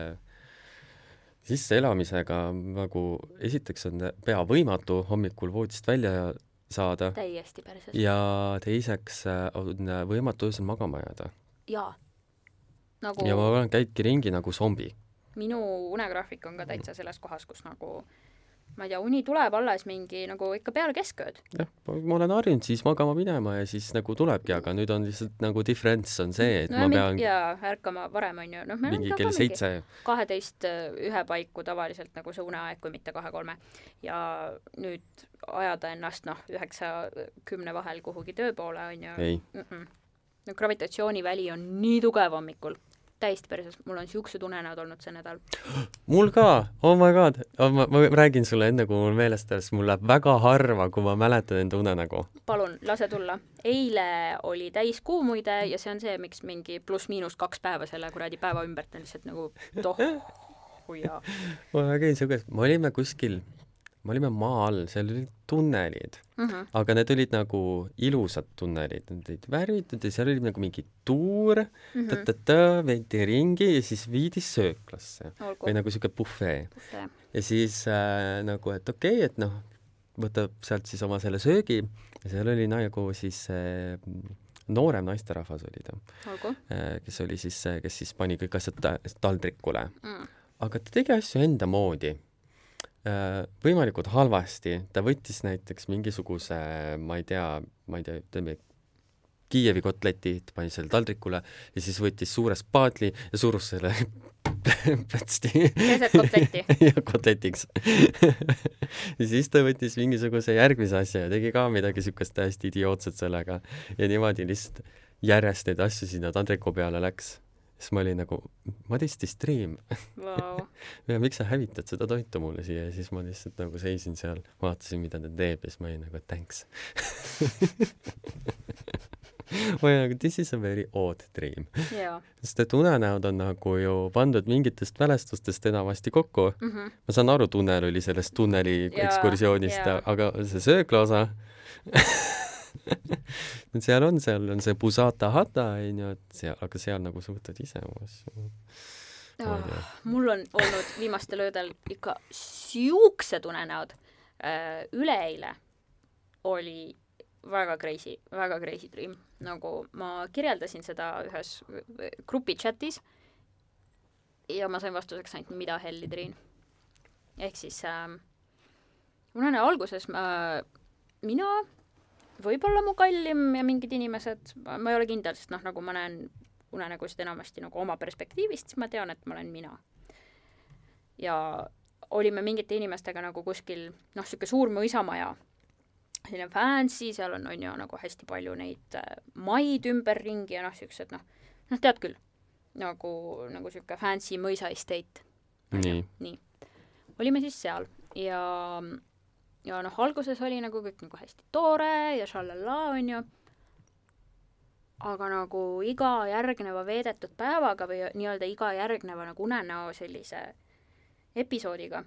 Speaker 2: sisseelamisega nagu esiteks on pea võimatu hommikul voodist välja saada.
Speaker 3: täiesti päriselt.
Speaker 2: ja teiseks äh, on võimatu öösel magama jääda.
Speaker 3: jaa. nagu
Speaker 2: ja ma olen, käidki ringi nagu zombi.
Speaker 3: minu unegraafik on ka täitsa selles kohas, kus nagu ma ei tea, uni tuleb alles mingi nagu ikka peale keskööd.
Speaker 2: jah, ma olen harjunud siis magama minema ja siis nagu tulebki, aga nüüd on lihtsalt nagu diferents on see, et no, ma pean
Speaker 3: jaa, ärkama varem, on ju, noh, me
Speaker 2: mingi kell seitse.
Speaker 3: kaheteist äh, ühe paiku tavaliselt nagu see uneaeg, kui mitte kahe-kolme. ja nüüd ajada ennast noh, üheksa-kümne vahel kuhugi töö poole, on ju.
Speaker 2: ei
Speaker 3: mm. -mm. no gravitatsiooniväli on nii tugev hommikul täiesti päriselt, mul on siuksed unenäod olnud see nädal.
Speaker 2: mul ka, oh my god oh,, ma, ma räägin sulle enne, kui mul meelest läheb, sest mul läheb väga harva, kui ma mäletan enda unenägu.
Speaker 3: palun, lase tulla. eile oli täiskuu muide ja see on see, miks mingi pluss-miinus kaks päeva selle kuradi päeva ümbert on lihtsalt nagu toh ja.
Speaker 2: ma käin siukest, me olime kuskil me olime maa all, seal olid tunnelid.
Speaker 3: Mm, -hmm.
Speaker 2: aga need olid nagu ilusad tunnelid, need olid värvitud ja seal oli nagu mingi tuur mm, -hmm. veeti ringi ja siis viidi sööklasse.
Speaker 3: Olgu.
Speaker 2: või nagu siuke bufee. ja siis äh, nagu, et okei okay,, et noh, võtab sealt siis oma selle söögi. Ja seal oli nagu siis äh, noorem naisterahvas oli ta, äh, kes oli siis, kes siis pani kõik asjad taldrikule.
Speaker 3: Mm..
Speaker 2: aga ta tegi asju enda moodi. Äh, võimalikult halvasti, ta võttis näiteks mingisuguse, ma ei tea, ma ei tea, ütleme, Kiievi kotleti, ta pani selle taldrikule ja siis võttis suure spaatli ja surus selle plõtsti.
Speaker 3: keset kotletti.
Speaker 2: jah, kotletiks ja siis ta võttis mingisuguse järgmise asja ja tegi ka midagi siukest täiesti idiootset sellega ja niimoodi lihtsalt järjest neid asju sinna taldriku peale läks siis ma olin nagu, what is this dream
Speaker 3: wow.
Speaker 2: ja miks sa hävitad seda toitu mulle siia ja siis ma lihtsalt nagu seisin seal, vaatasin, mida ta teeb ja siis ma olin nagu thanks ma olin nagu this is a very odd dream
Speaker 3: yeah..
Speaker 2: sest et unenäod on nagu ju pandud mingitest mälestustest enamasti kokku
Speaker 3: mm. -hmm.
Speaker 2: ma saan aru, tunnel oli sellest tunneli yeah, ekskursioonist yeah., aga see söökla osa et seal on, seal on see Pusata Hata onju, et seal, aga seal nagu sa võtad ise oma asju
Speaker 3: oh,. mul on olnud viimastel öödel ikka siuksed unenäod. Äh, üleeile oli väga crazy, väga crazy dream, nagu ma kirjeldasin seda ühes grupi chatis ja ma sain vastuseks ainult mida helli, Triin. ehk siis äh, unenäo alguses ma, mina võib-olla mu kallim ja mingid inimesed, ma ei ole kindel, sest noh, nagu ma näen unenägusid enamasti nagu oma perspektiivist, siis ma tean, et ma olen mina. ja olime mingite inimestega nagu kuskil noh, niisugune suur mõisamaja, selline fancy, seal on, on ju nagu hästi palju neid äh, maid ümberringi ja noh, niisugused noh, noh, tead küll, nagu, nagu niisugune fancy mõisa estate.
Speaker 2: nii.
Speaker 3: nii. olime siis seal ja ja noh, alguses oli nagu kõik nagu hästi tore ja šalala, onju, aga nagu iga järgneva veedetud päevaga või nii-öelda iga järgneva nagu unenäo sellise episoodiga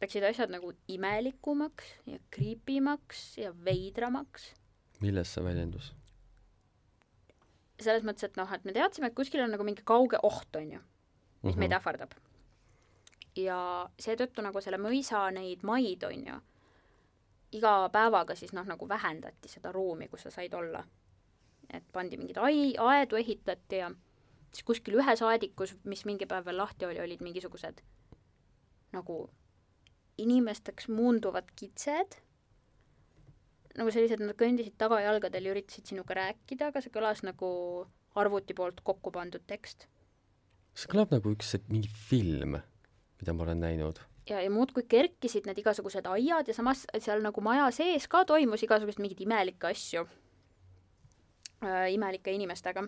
Speaker 3: läksid asjad nagu imelikumaks ja creepimaks ja veidramaks.
Speaker 2: milles see väljendus?
Speaker 3: selles mõttes, et noh, et me teadsime, et kuskil on nagu mingi kauge oht, on ju, mis mm -hmm. meid ähvardab. ja seetõttu nagu selle mõisa neid maid, on ju, iga päevaga siis noh, nagu vähendati seda ruumi, kus sa said olla. et pandi mingeid ai-, aedu ehitati ja siis kuskil ühes aedikus, mis mingi päev veel lahti oli, olid mingisugused nagu inimesteks muunduvad kitsed, nagu sellised, nad kõndisid tagajalgadel ja üritasid sinuga rääkida, aga see kõlas nagu arvuti poolt kokku pandud tekst.
Speaker 2: see kõlab nagu üks mingi film, mida ma olen näinud.
Speaker 3: Ja, ja muudkui kerkisid need igasugused aiad ja samas seal nagu maja sees ka toimus igasuguseid mingeid imelikke asju äh, imelike inimestega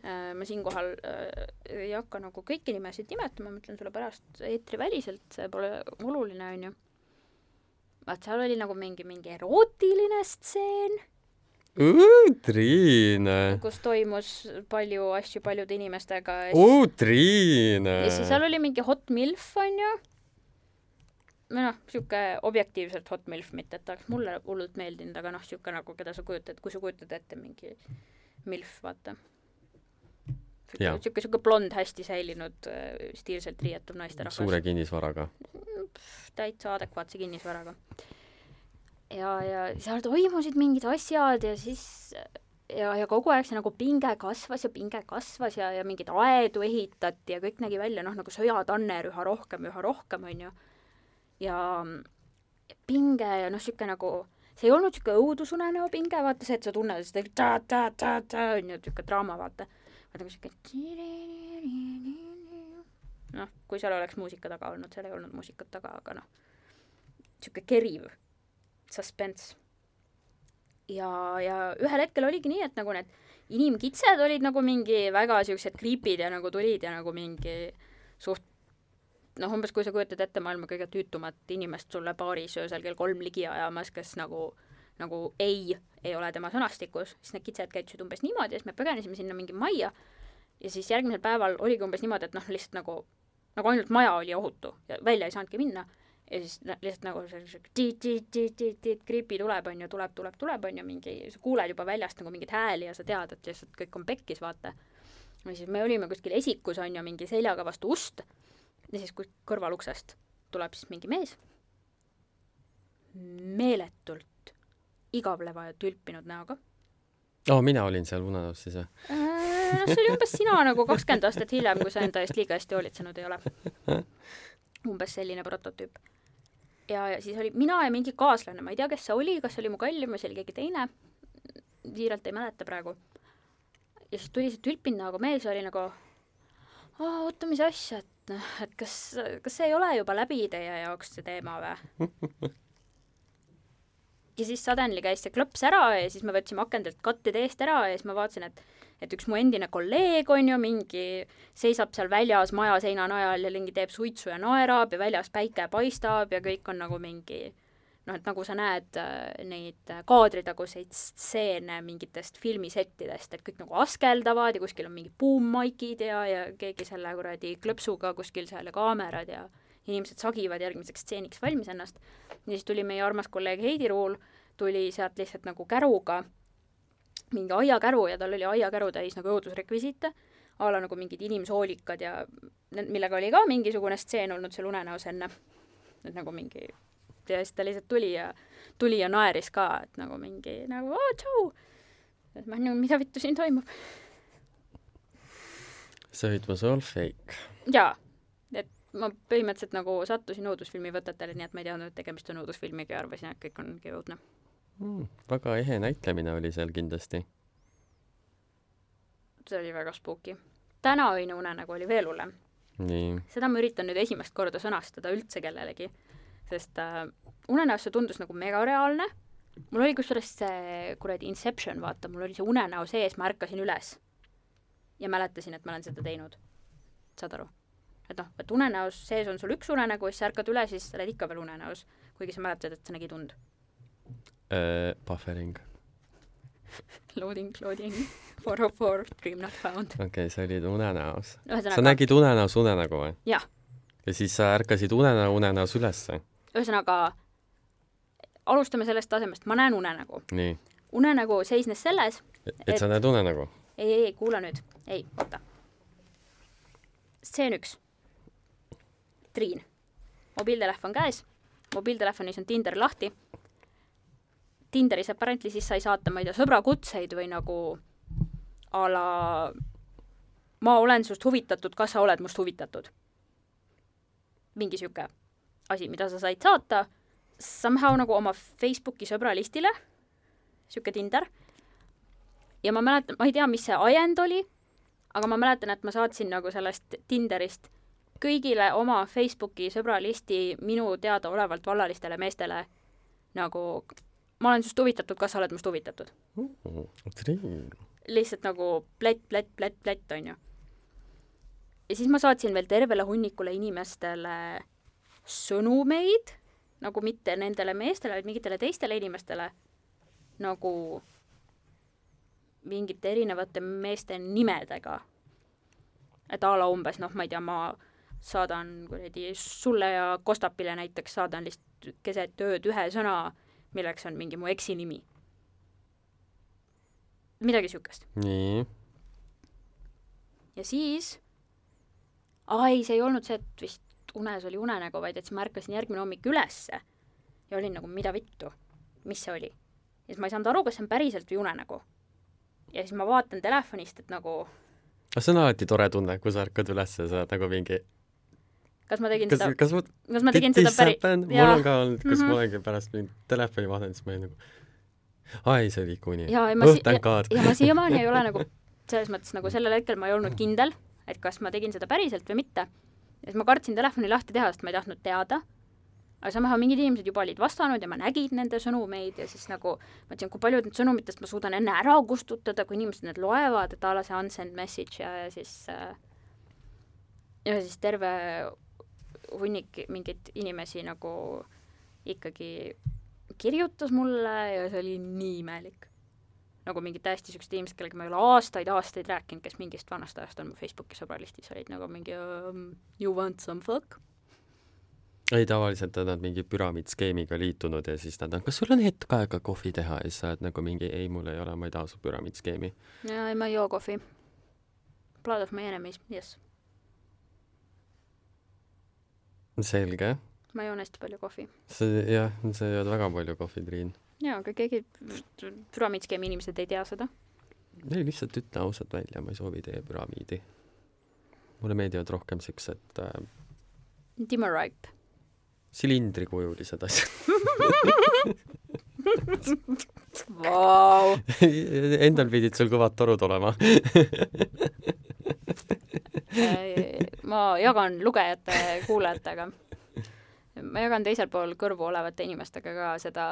Speaker 3: Äh, ma siinkohal äh, ei hakka nagu kõiki nimesid nimetama, ma ütlen sulle pärast eetriväliselt, see pole oluline, on ju. vaat seal oli nagu mingi, mingi erootiline stseen.
Speaker 2: Triine!
Speaker 3: kus toimus palju asju paljude inimestega.
Speaker 2: Triine!
Speaker 3: ja siis seal oli mingi hot milf, on ju või noh, niisugune objektiivselt hot milf, mitte et ta oleks mulle hullult meeldinud, aga noh, niisugune nagu, keda sa kujutad, kui sa kujutad ette mingi milf, vaata niisugune, niisugune blond, hästi säilinud, äh, stiilselt riietuv naisterahvas.
Speaker 2: suure kinnisvaraga?
Speaker 3: täitsa adekvaatse kinnisvaraga. ja, ja seal toimusid mingid asjad ja siis ja, ja kogu aeg see nagu pinge kasvas ja pinge kasvas ja, ja mingeid aedu ehitati ja kõik nägi välja noh, nagu sõjatanner üha rohkem, üha rohkem, on ju. Ja pinge ja noh, niisugune nagu see ei olnud niisugune õudusunenäo pinge, vaata see, et sa tunned seda ta-ta-ta-ta, on ju, niisugune draama, vaata vaata kui siuke noh, kui seal oleks muusika taga olnud, seal ei olnud muusikat taga, aga noh, sihuke keriv suspense. ja, ja ühel hetkel oligi nii, et nagu need inimkitsed olid nagu mingi väga siuksed creepy'd ja nagu tulid ja nagu mingi suht noh, umbes kui sa kujutad ette maailma kõige tüütumat inimest sulle baaris öösel kell kolm ligi ajamas, kes nagu nagu ei, ei ole tema sõnastikus, siis need kitsed käitusid umbes niimoodi ja siis me põgenesime sinna mingi majja ja siis järgmisel päeval oligi umbes niimoodi, et noh, lihtsalt nagu, nagu ainult maja oli ohutu ja välja ei saanudki minna ja siis lihtsalt nagu see tiit-tiit-tiit-tiit-tiit, gripi tuleb, on ju, tuleb, tuleb, tuleb, on ju, mingi, sa kuuled juba väljast nagu mingeid hääli ja sa tead, et lihtsalt kõik on pekkis, vaata. ja siis me olime kuskil esikus, on ju, mingi seljaga vastu ust ja siis kõrvaluksest tuleb siis mingi mees, meeletult igavleva ja tülpinud näoga.
Speaker 2: aa oh,, mina olin seal unenäos siis või?
Speaker 3: Äh, noh, see oli umbes sina nagu kakskümmend aastat hiljem, kui sa enda eest liiga hästi hoolitsenud ei ole. umbes selline prototüüp. ja, ja siis oli mina ja mingi kaaslane, ma ei tea, kes see oli, kas see oli mu kallim või see oli keegi teine, siiralt ei mäleta praegu. ja siis tuli see tülpinud näoga mees ja oli nagu oota, mis asja, et noh, et kas, kas see ei ole juba läbi teie jaoks see teema või? ja siis suddenly käis see klõps ära ja siis me võtsime akendelt kattide eest ära ja siis ma vaatasin, et et üks mu endine kolleeg on ju mingi, seisab seal väljas maja seina najal ja mingi teeb suitsu ja naerab ja väljas päike paistab ja kõik on nagu mingi noh, et nagu sa näed äh, neid kaadritaguseid stseene mingitest filmisettidest, et kõik nagu askeldavad ja kuskil on mingid buummaikid ja, ja keegi selle kuradi klõpsuga kuskil seal ja kaamerad ja inimesed sagivad järgmiseks stseeniks valmis ennast. ja siis tuli meie armas kolleeg Heidi Ruul, tuli sealt lihtsalt nagu käruga, mingi aiakäru ja tal oli aiakäru täis nagu õudusrekvisiite, a la nagu mingid inimsoolikad ja millega oli ka mingisugune stseen olnud seal unenäos enne. et nagu mingi, ja siis ta lihtsalt tuli ja, tuli ja naeris ka, et nagu mingi nagu oo, tšau. et ma nagu, mida vittu siin toimub?
Speaker 2: So it was all fake.
Speaker 3: jaa, ma põhimõtteliselt nagu sattusin õudusfilmi võtetele, nii et ma ei teadnud, et tegemist on õudusfilmiga ja arvasin, et kõik ongi õudne
Speaker 2: mm,. väga ehe näitlemine oli seal kindlasti.
Speaker 3: see oli väga spooky. täna öine unenägu oli veel hullem. seda ma üritan nüüd esimest korda sõnastada üldse kellelegi, sest äh, unenäos see tundus nagu megareaalne. mul oli kusjuures see kuradi Inception, vaata, mul oli see unenäo sees, ma ärkasin üles ja mäletasin, et ma olen seda teinud. saad aru? et noh, et unenäos sees on sul üks unenägu, siis sa ärkad üle, siis sa oled ikka veel unenäos, kuigi sa mäletad, et sa nägid und
Speaker 2: uh,. Buffering
Speaker 3: Loading, loading, four oh four, dream not found.
Speaker 2: okei okay,, sa olid unenäos no,. sa nägid unenäos unenägu või?
Speaker 3: jah.
Speaker 2: ja siis sa ärkasid unenäo unenäos ülesse?
Speaker 3: Ühesõnaga, alustame sellest tasemest, ma näen unenägu. unenägu seisnes selles,
Speaker 2: et sa näed unenägu?
Speaker 3: ei, ei, ei, kuula nüüd, ei, oota. stseen üks. Triin, mobiiltelefon käes, mobiiltelefonis on Tinder lahti. Tinderis apparently siis sai saata, ma ei tea, sõbrakutseid või nagu a la ma olen sust huvitatud, kas sa oled must huvitatud? mingi sihuke asi, mida sa said saata somehow nagu oma Facebooki sõbralistile, sihuke Tinder. ja ma mäletan, ma ei tea, mis see ajend oli, aga ma mäletan, et ma saatsin nagu sellest Tinderist kõigile oma Facebooki sõbralisti minu teadaolevalt vallalistele meestele nagu ma olen sinust huvitatud, kas sa oled must huvitatud? lihtsalt nagu plätt, plätt, plätt, plätt, onju. ja siis ma saatsin veel tervele hunnikule inimestele sõnumeid, nagu mitte nendele meestele, vaid mingitele teistele inimestele, nagu mingite erinevate meeste nimedega. et a la umbes noh, ma ei tea, ma saadan kuradi sulle ja Kostapile näiteks saadan lihtsalt keset ööd ühe sõna, milleks on mingi mu eksi nimi. midagi siukest.
Speaker 2: nii.
Speaker 3: ja siis, aa ei, see ei olnud see, et vist unes oli unenägu, vaid et siis ma ärkasin järgmine hommik ülesse ja olin nagu, mida vittu, mis see oli. ja siis ma ei saanud aru, kas see on päriselt või unenägu. ja siis ma vaatan telefonist, et nagu
Speaker 2: aga see on alati tore tunne, kui sa ärkad üles ja sa oled nagu mingi
Speaker 3: kas ma tegin
Speaker 2: kas,
Speaker 3: seda,
Speaker 2: kas ma
Speaker 3: kas ma tegin seda päri-,
Speaker 2: mul on ka olnud, kas
Speaker 3: Mhm.
Speaker 2: ma olengi pärast mingit telefoni vaadanud, siis ma olin nagu aa ei, see oli
Speaker 3: ma si-
Speaker 2: oh, thank god.
Speaker 3: ja ma siiamaani ei ole nagu selles mõttes nagu sellel hetkel ma ei olnud kindel, et kas ma tegin seda päriselt või mitte. Siis ma kartsin telefoni lahti teha, sest ma ei tahtnud teada. aga samas mingid inimesed juba olid vastanud ja ma nägin nende sõnumeid ja siis nagu mõtlesin, kui paljud need sõnumitest ma suudan enne ära kustutada, kui inimesed need loevad, et a la see unsend message ja, ja siis äh, ja siis terve hunnik mingeid inimesi nagu ikkagi kirjutas mulle ja see oli nii imelik. Nagu mingid täiesti siuksed inimesed, kellega ma ei ole aastaid-aastaid rääkinud, kes mingist vanast ajast on mu Facebooki sõbralistis, olid nagu mingi um, you want some fuck?
Speaker 2: ei, tavaliselt on nad mingi püramiidskeemiga liitunud ja siis nad on, kas sul on hetk aega kohvi teha ja siis sa oled nagu mingi ei, mul ei ole, ma ei taha su püramiidskeemi.
Speaker 3: jaa, ei ma ei joo kohvi. Blood of my enemies, yes.
Speaker 2: selge.
Speaker 3: ma joon hästi palju kohvi.
Speaker 2: see jah, sa jood väga palju kohvi, Triin.
Speaker 3: Jaa, aga keegi, püramiidskeemi inimesed ei tea seda.
Speaker 2: ei, lihtsalt ütle ausalt välja, ma ei soovi teie püramiidi. mulle meeldivad rohkem siuksed äh,
Speaker 3: Timo Ripe.
Speaker 2: silindrikujulised asjad
Speaker 3: Vau.
Speaker 2: Endal pidid sul kõvad torud olema
Speaker 3: ma jagan lugejate, kuulajatega. ma jagan teisel pool kõrvu olevate inimestega ka seda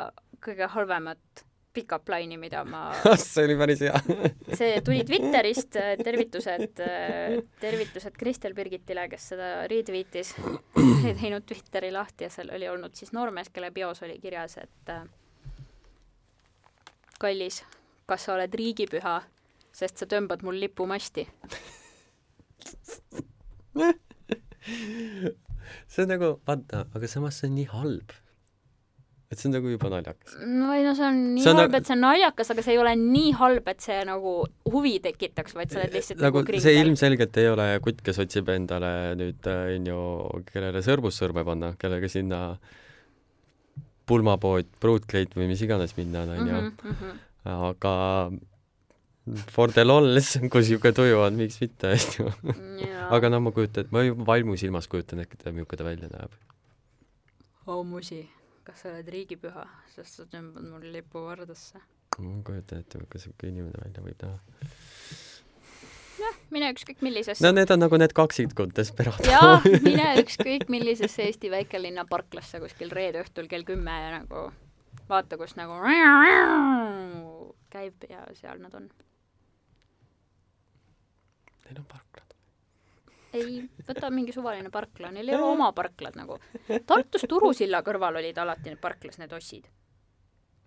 Speaker 3: kõige halvemat pickup line'i, mida ma
Speaker 2: see oli päris hea
Speaker 3: see tuli Twitterist, tervitused, tervitused Kristel Birgitile, kes seda retweetis. ei teinud Twitteri lahti ja seal oli olnud siis noormees, kelle bios oli kirjas, et äh, kallis, kas sa oled riigipüha, sest sa tõmbad mul lipumasti.
Speaker 2: see on nagu, vaata, aga samas see on nii halb. Et see on nagu juba naljakas.
Speaker 3: no ei no see on nii
Speaker 2: See on
Speaker 3: halb,
Speaker 2: nagu-
Speaker 3: et see on naljakas, aga see ei ole nii halb, et see nagu huvi tekitaks, vaid sa oled lihtsalt
Speaker 2: nagu
Speaker 3: nagu
Speaker 2: see ilmselgelt ei ole kutt, kes otsib endale nüüd onju, kellele sõrmus sõrme panna, kellega sinna pulmapood, pruutkleit või mis iganes minna on onju
Speaker 3: Mhm, mhm.
Speaker 2: aga for the lols, kui siuke tuju on, miks mitte onju aga no ma kujutan, ma juba vaimusilmas kujutan ette, milline ta välja näeb.
Speaker 3: au musi, kas sa oled riigipüha, sest sa tõmbad mul lipu vardasse?
Speaker 2: ma kujutan ette, milline siuke inimene välja võib näha.
Speaker 3: jah, mine ükskõik millisesse
Speaker 2: no need on nagu need kaksikud Desperado
Speaker 3: jaa, mine ükskõik millisesse Eesti väikelinna parklasse kuskil reede õhtul kell kümme ja nagu vaata, kus nagu käib ja seal nad on.
Speaker 2: Neil on parklad.
Speaker 3: Ei, võta mingi suvaline parkla, neil ei ole oma parklad nagu. Tartus Turu silla kõrval olid alati need parklas need ossid.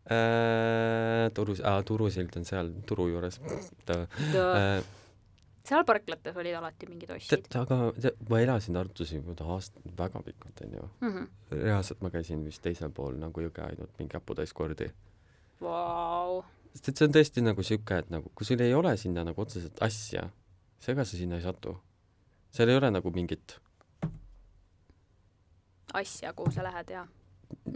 Speaker 2: Äh, Turus, aa, Turu sild on seal Turu juures. Äh,
Speaker 3: seal parklates olid alati mingid ossid
Speaker 2: aga tead, ma elasin Tartus juba aast-, väga pikalt onju.
Speaker 3: mm. -hmm.
Speaker 2: reaalselt ma käisin vist teisel pool nagu jõge ainult mingi haputäis kordi.
Speaker 3: Vau,
Speaker 2: sest et see on tõesti nagu siuke, et nagu kui sul ei ole sinna nagu otseselt asja, siis ega sa sinna ei satu. Seal ei ole nagu mingit
Speaker 3: asja, kuhu sa lähed ja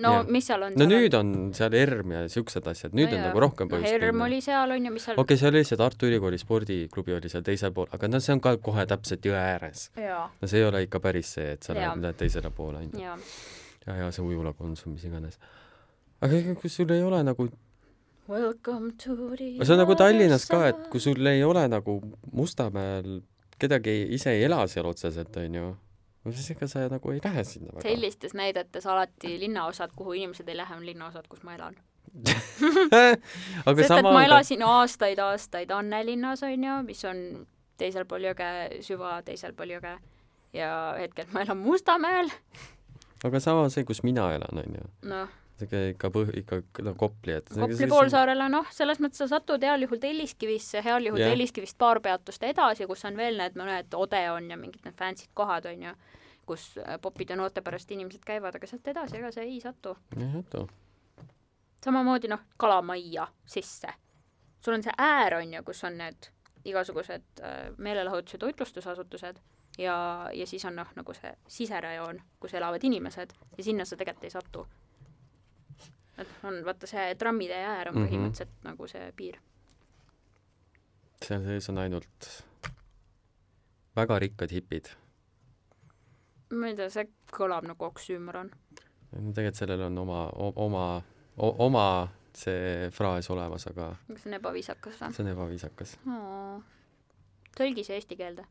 Speaker 3: no
Speaker 2: Jah.
Speaker 3: mis seal on?
Speaker 2: no nüüd on seal ERM ja siuksed asjad, nüüd
Speaker 3: No
Speaker 2: on
Speaker 3: jaa.
Speaker 2: nagu rohkem
Speaker 3: no
Speaker 2: põhjust
Speaker 3: Herm oli seal on ju, mis seal
Speaker 2: okei okay,, see oli see Tartu Ülikooli spordiklubi oli seal teisel pool, aga no see on ka kohe täpselt jõe ääres. no see ei ole ikka päris see, et sa lähed lähed teisele poole onju.
Speaker 3: jaa.
Speaker 2: ja, ja see Ujula Konsum, mis iganes. aga ega kui sul ei ole nagu,
Speaker 3: Welcome to the
Speaker 2: see on nagu Tallinnas ka, et kui sul ei ole nagu Mustamäel kedagi ise ei ela seal otseselt onju, siis ega sa nagu ei lähe sinna väga.
Speaker 3: sellistes näidetes alati linnaosad, kuhu inimesed ei lähe, on linnaosad, kus ma elan.
Speaker 2: aga
Speaker 3: sest et ma elasin aastaid-aastaid Anne linnas onju, mis on teisel pool jõge, süva teisel pool jõge. Ja hetkel ma elan Mustamäel,
Speaker 2: aga sama see, kus mina elan onju,
Speaker 3: noh,
Speaker 2: siuke ikka põh-, ikka no Kopli, et
Speaker 3: Kopli poolsaarele noh, selles mõttes sa satud heal juhul Telliskivisse, heal juhul
Speaker 2: Jah.
Speaker 3: Telliskivist paar peatust edasi, kus on veel need mõned Odeon ja mingid need fancy'd kohad onju, kus äh, popide noorte pärast inimesed käivad, aga sealt edasi ega sa ei satu.
Speaker 2: jah, oota.
Speaker 3: samamoodi noh, kalamajja sisse. sul on see äär on ju, kus on need igasugused äh, meelelahutus- ja toitlustusasutused ja, ja siis on noh, nagu see siserajoon, kus elavad inimesed ja sinna sa tegelikult ei satu. Et on vaata see trammitee äär on põhimõtteliselt mm -hmm. nagu see piir.
Speaker 2: seal sees on ainult väga rikkad hipid.
Speaker 3: ma ei tea, see kõlab nagu oksüümoron.
Speaker 2: no tegelikult sellel on oma, oma, oma see fraas olemas, aga
Speaker 3: kas see on ebaviisakas või?
Speaker 2: see on ebaviisakas.
Speaker 3: tõlgi see eesti keelde,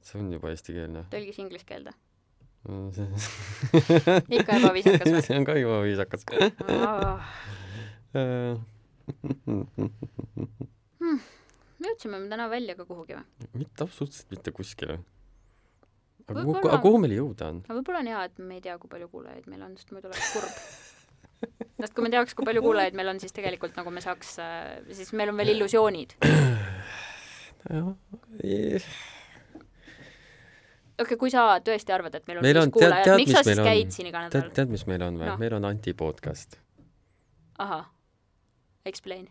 Speaker 2: see on juba eestikeelne.
Speaker 3: tõlgi see inglise keelde. ikka ebaviisakas või?
Speaker 2: see on ka ebaviisakas.
Speaker 3: jõudsime me täna välja ka kuhugi või?
Speaker 2: mitte absoluutselt mitte kuskile. aga kuhu, aga kuhu meil jõuda on?
Speaker 3: aga võib-olla on hea, et me ei tea, kui palju kuulajaid meil on, sest muidu oleks kurb. sest kui me teaks, kui palju kuulajaid meil on, siis tegelikult nagu me saaks, siis meil on veel illusioonid. okei okay,, kui sa tõesti arvad, et meil on
Speaker 2: Meil on- tead- tead,
Speaker 3: miks sa siis
Speaker 2: meil on?
Speaker 3: käid siin iga
Speaker 2: tead,
Speaker 3: nädal?
Speaker 2: tead, mis meil on või
Speaker 3: Noh.?
Speaker 2: meil on antipodcast.
Speaker 3: ahah, explain,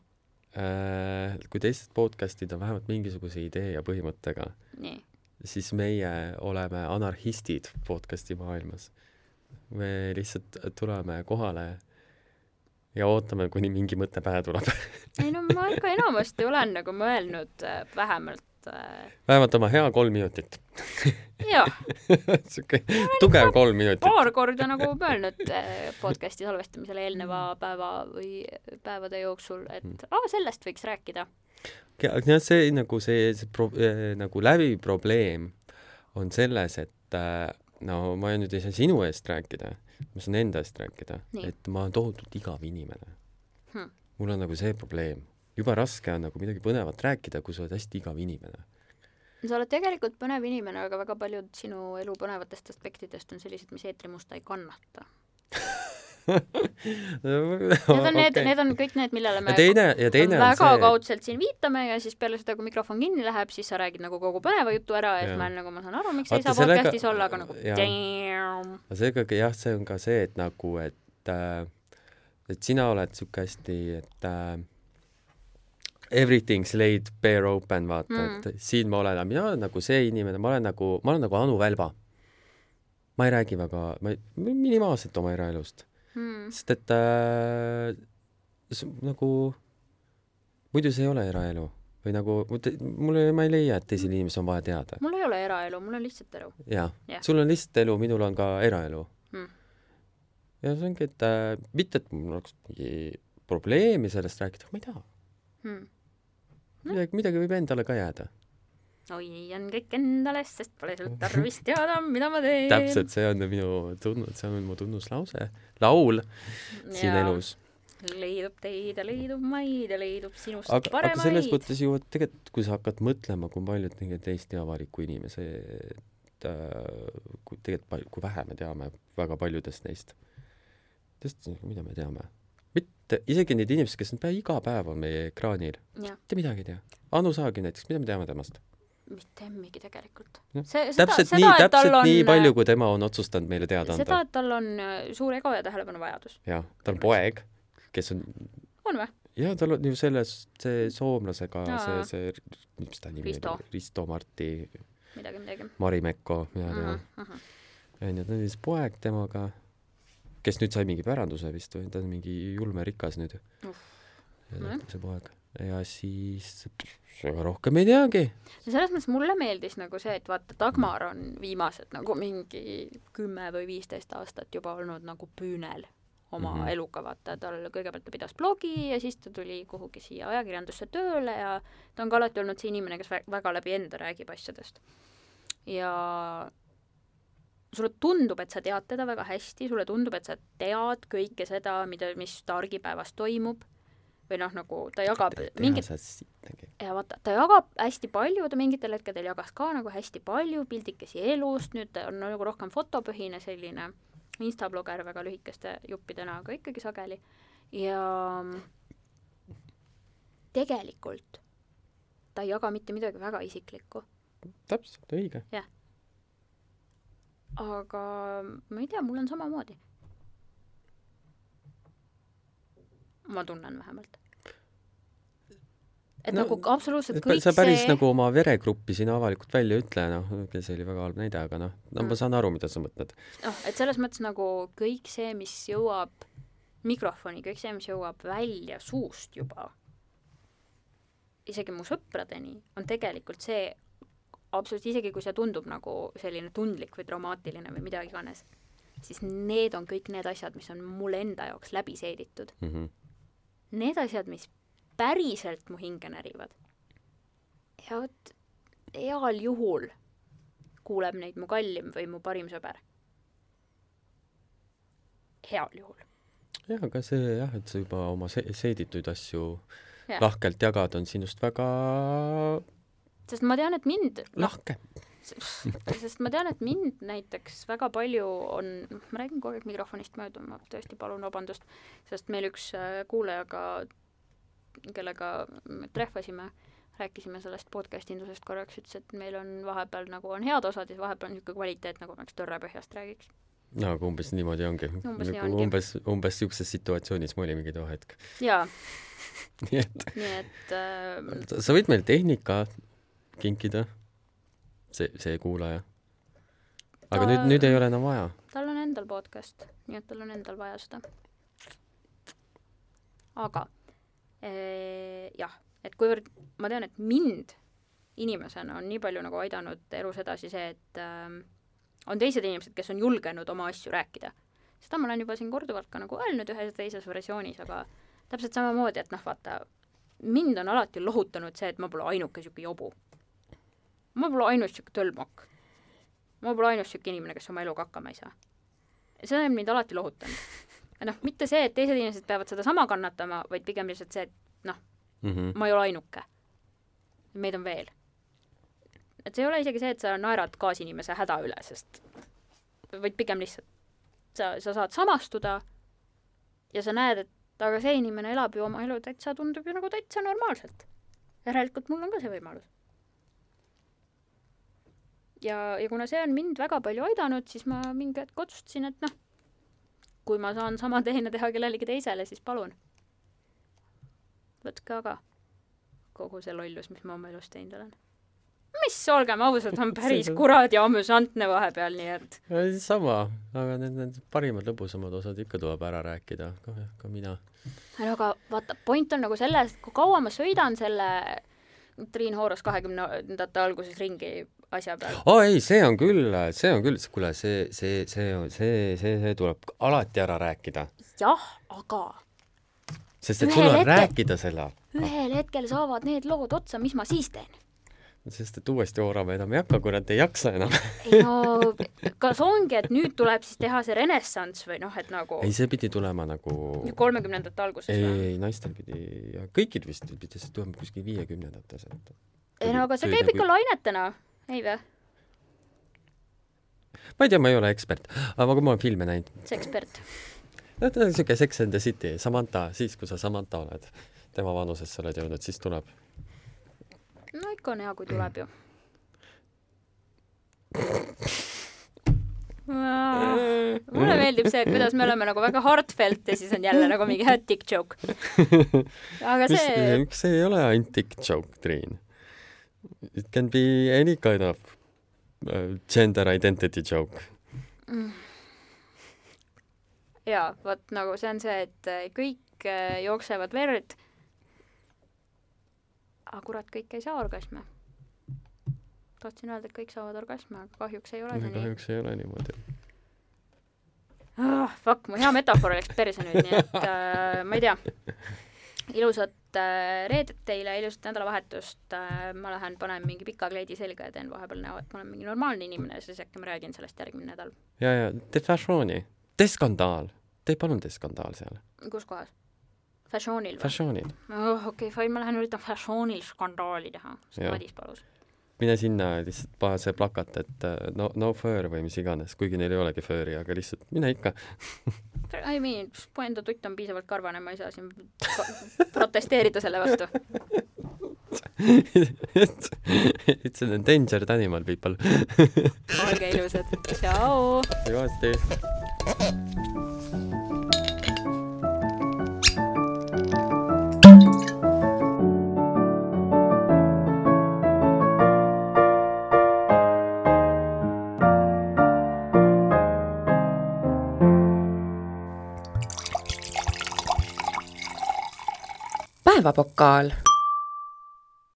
Speaker 2: kui teised podcast'id on vähemalt mingisuguse idee ja põhimõttega, siis meie oleme anarhistid podcast'i maailmas. me lihtsalt tuleme kohale ja ootame, kuni mingi mõte pähe tuleb.
Speaker 3: ei no ma ikka enamasti olen nagu mõelnud äh, vähemalt äh,
Speaker 2: vähemalt oma hea kolm minutit.
Speaker 3: jah,
Speaker 2: siuke tugev kolm minutit.
Speaker 3: paar korda nagu mõelnud äh, podcast'i salvestamisele eelneva päeva või päevade jooksul, et aa, sellest võiks rääkida.
Speaker 2: jah, see nagu see, see pro, äh, nagu läbiv probleem on selles, et no ma nüüd ei saa sinu eest rääkida, ma saan enda eest rääkida et ma olen tohutult igav inimene
Speaker 3: Hmm.
Speaker 2: mul on nagu see probleem, jube raske on nagu midagi põnevat rääkida, kui sa oled hästi igav inimene.
Speaker 3: sa oled tegelikult põnev inimene, aga väga paljud sinu elu põnevatest aspektidest on sellised, mis eetrimusta ei kannata. Need on need, need on kõik need, millele me
Speaker 2: ja teine, ja teine
Speaker 3: väga
Speaker 2: see,
Speaker 3: kaudselt siin viitame ja siis peale seda, kui mikrofon kinni läheb, siis sa räägid nagu kogu põneva jutu ära ja siis
Speaker 2: Jah.
Speaker 3: ma olen nagu, ma saan aru, miks sa ei
Speaker 2: Vaata,
Speaker 3: saa
Speaker 2: sellega-
Speaker 3: podcast'is olla, aga nagu
Speaker 2: aga see ikkagi jah, see on ka see, et nagu, et äh, et sina oled siuke hästi, et äh, everything's laid bare open, vaata
Speaker 3: Mm.
Speaker 2: mm., et siin ma olen, mina olen nagu see inimene, ma olen nagu, ma olen nagu Anu Välba. ma ei räägi väga, ma ei, minimaalselt oma eraelust,
Speaker 3: Hmm.
Speaker 2: sest et äh, s- nagu muidu see ei ole eraelu või nagu mul, ma ei leia, et teisel inimesel on vaja teada.
Speaker 3: mul ei ole eraelu, mul on lihtsalt elu. Jah.,
Speaker 2: sul on lihtsalt elu, minul on ka eraelu
Speaker 3: Hmm.
Speaker 2: ja see ongi, et äh, mitte, et mul oleks mingi probleemi sellest rääkida, ma ei taha.
Speaker 3: Hmm.
Speaker 2: midagi, midagi võib endale ka jääda.
Speaker 3: hoian kõik endale, sest pole sul tarvis teada, mida ma teen.
Speaker 2: täpselt, see on minu tunn-, see on mu tunnuslause, laul siin elus.
Speaker 3: leidub teid ja leidub maid ja leidub sinust
Speaker 2: aga, aga
Speaker 3: paremaid.
Speaker 2: selles mõttes ju, tegelikult kui sa hakkad mõtlema, kui paljud tegelikult Eesti avaliku inimese, et äh, kui tegelikult palju, kui vähe me teame väga paljudest neist, sest mida me teame? mitte, isegi need inimesed, kes on pea iga päev on meie ekraanil, mitte midagi ei tea. Anu Saagim näiteks, mida me teame temast?
Speaker 3: mitte emmigi tegelikult.
Speaker 2: täpselt seda, nii, täpselt on, nii palju, kui tema on otsustanud meile teada
Speaker 3: anda. seda, et tal on äh, suur ego ja tähelepanuvajadus.
Speaker 2: jah, tal on poeg, kes on
Speaker 3: on või?
Speaker 2: jaa, tal on ju selles, see soomlasega no., see, see, mis ta nimi
Speaker 3: oli,
Speaker 2: Risto Marti
Speaker 3: midagi, midagi.
Speaker 2: Mari Mekko, mina ei tea. onju, ta on siis poeg temaga, kes nüüd sai mingi päranduse vist või, ta on mingi julme rikas nüüd uh.. see poeg ja siis ega rohkem ei teagi.
Speaker 3: selles mõttes mulle meeldis nagu see, et vaata, Dagmar on viimased nagu mingi kümme või viisteist aastat juba olnud nagu püünel oma mm -hmm. eluga, vaata, tal kõigepealt ta pidas blogi ja siis ta tuli kuhugi siia ajakirjandusse tööle ja ta on ka alati olnud see inimene, kes väga läbi enda räägib asjadest. ja sulle tundub, et sa tead teda väga hästi, sulle tundub, et sa tead kõike seda, mida, mis ta argipäevas toimub või noh, nagu ta jagab mingit ja vaata, ta jagab hästi palju, ta mingitel hetkedel jagas ka nagu hästi palju pildikesi elust, nüüd ta on nagu rohkem fotopõhine selline instabloger väga lühikeste juppidena, aga ikkagi sageli. ja tegelikult ta ei jaga mitte midagi väga isiklikku.
Speaker 2: täpselt, õige.
Speaker 3: jah. Aga ma ei tea, mul on samamoodi ma tunnen vähemalt. et no, nagu absoluutselt kõik
Speaker 2: sa päris see... nagu oma veregruppi siin avalikult välja ei ütle, noh, see oli väga halb näide, aga noh, no ma mm. saan aru, mida sa mõtled.
Speaker 3: noh, et selles mõttes nagu kõik see, mis jõuab mikrofoni, kõik see, mis jõuab välja suust juba, isegi mu sõpradeni, on tegelikult see, absoluutselt, isegi kui see tundub nagu selline tundlik või traumaatiline või mida iganes, siis need on kõik need asjad, mis on mulle enda jaoks läbi seeditud mm. -hmm need asjad, mis päriselt mu hinge närivad. ja vot heal juhul kuuleb neid mu kallim või mu parim sõber. heal juhul.
Speaker 2: jah, aga see jah, et sa juba oma se seeditud asju ja. lahkelt jagad, on sinust väga
Speaker 3: sest ma tean, et mind
Speaker 2: lahke
Speaker 3: sest ma tean, et mind näiteks väga palju on, noh, ma räägin kogu aeg mikrofonist mööda, ma tõesti palun vabandust, sest meil üks äh, kuulajaga, kellega me trehvasime, rääkisime sellest podcast indusest korraks, ütles, et meil on vahepeal nagu on head osad ja vahepeal on niisugune kvaliteet, nagu ma üks Tõrre-Põhjast räägiks.
Speaker 2: no aga umbes niimoodi ongi.
Speaker 3: umbes nii
Speaker 2: ongi. umbes, umbes niisuguses situatsioonis me olimegi too hetk.
Speaker 3: jaa.
Speaker 2: nii et.
Speaker 3: nii et äh,
Speaker 2: sa võid meile tehnika kinkida see, see kuulaja. aga ta, nüüd, nüüd ei ole enam vaja.
Speaker 3: tal on endal podcast, nii et tal on endal vaja seda. aga ee, jah, et kuivõrd ma tean, et mind inimesena on nii palju nagu aidanud elus edasi see, et äh, on teised inimesed, kes on julgenud oma asju rääkida. seda ma olen juba siin korduvalt ka nagu öelnud ühes teises versioonis, aga täpselt samamoodi, et noh, vaata, mind on alati lohutanud see, et ma pole ainuke niisugune jobu ma pole ainus niisugune tölmok. ma pole ainus niisugune inimene, kes oma eluga hakkama ei saa. see on mind alati lohutanud. noh, mitte see, et teised inimesed peavad sedasama kannatama, vaid pigem lihtsalt see, et noh mm, -hmm. ma ei ole ainuke. meid on veel. et see ei ole isegi see, et sa naerad kaasinimese häda üle, sest vaid pigem lihtsalt sa, sa saad samastuda ja sa näed, et aga see inimene elab ju oma elu täitsa, tundub ju nagu täitsa normaalselt. järelikult mul on ka see võimalus ja, ja kuna see on mind väga palju aidanud, siis ma mingi hetk otsustasin, et noh, kui ma saan sama teene teha kellelegi teisele, siis palun. võtke aga kogu see lollus, mis ma oma elus teinud olen. mis, olgem ausad, on päris kuradi amüsantne vahepeal, nii et.
Speaker 2: sama, aga need, need parimad lõbusamad osad ikka tuleb ära rääkida, ka, ka mina.
Speaker 3: no aga vaata, point on nagu selles, et kui kaua ma sõidan selle Triin Hooros kahekümnendate alguses ringi asja peal.
Speaker 2: aa ei, see on küll, see on küll, kuule, see, see, see see, see, see tuleb alati ära rääkida.
Speaker 3: jah, aga
Speaker 2: sest et sul on hetkel, rääkida selle.
Speaker 3: ühel hetkel saavad need lood otsa, mis ma siis teen?
Speaker 2: Sest et uuesti oorama enam ei hakka, kui nad ei jaksa enam
Speaker 3: no, kas ongi, et nüüd tuleb siis teha see renessanss või noh, et nagu
Speaker 2: ei, see pidi tulema nagu
Speaker 3: kolmekümnendate alguses
Speaker 2: ei, ei, naistel pidi ja kõikidel vist pidi see tulema kuskil viiekümnendates, et
Speaker 3: ei no aga see käib ikka nagu... lainetena ei vä?
Speaker 2: ma ei tea, ma ei ole ekspert, aga ma olen filme näinud.
Speaker 3: mis ekspert?
Speaker 2: no ta on siuke Sex and the City, Samantha, siis kui sa Samantha oled, tema vanusesse oled jõudnud, siis tuleb.
Speaker 3: No ikka on hea, kui tuleb ju. mulle meeldib see, et kuidas me oleme nagu väga heartfelt ja siis on jälle nagu mingi dick joke. aga see.
Speaker 2: see ei ole ainult dick joke, Triin? It can be any kind of uh, gender identity joke mm..
Speaker 3: jaa, vot nagu see on see, et kõik äh, jooksevad verd. Aga kurat, kõik ei saa orgasme tahtsin öelda, et kõik saavad orgasme, aga kahjuks ei ole see
Speaker 2: nii. kahjuks ei ole niimoodi
Speaker 3: ah,. Fuck, mu hea metafoor läks perse nüüd, nii et äh, ma ei tea. ilusat äh, reedet teile, ilusat nädalavahetust äh,. ma lähen panen mingi pika kleidi selga ja teen vahepeal näo, et ma olen mingi normaalne inimene ja siis äkki ma räägin sellest järgmine nädal.
Speaker 2: ja, ja tee fashion'i, tee skandaal, tee palun tee skandaal seal.
Speaker 3: kus kohas? Fashionil või?
Speaker 2: Fashionil.
Speaker 3: oh, okei okay,, ma lähen üritan fashionil skandaali teha, sest Madis palus.
Speaker 2: Mine sinna lihtsalt paha see plakat, et äh, no, no fur või mis iganes, kuigi neil ei olegi fur'i, aga lihtsalt mine ikka.
Speaker 3: I mean, mu enda tutt on piisavalt karvane, ma ei saa siin protesteerida selle vastu.
Speaker 2: It's an endangered animal, people.
Speaker 3: Olge ilusad, tšau!
Speaker 1: Päevapokaal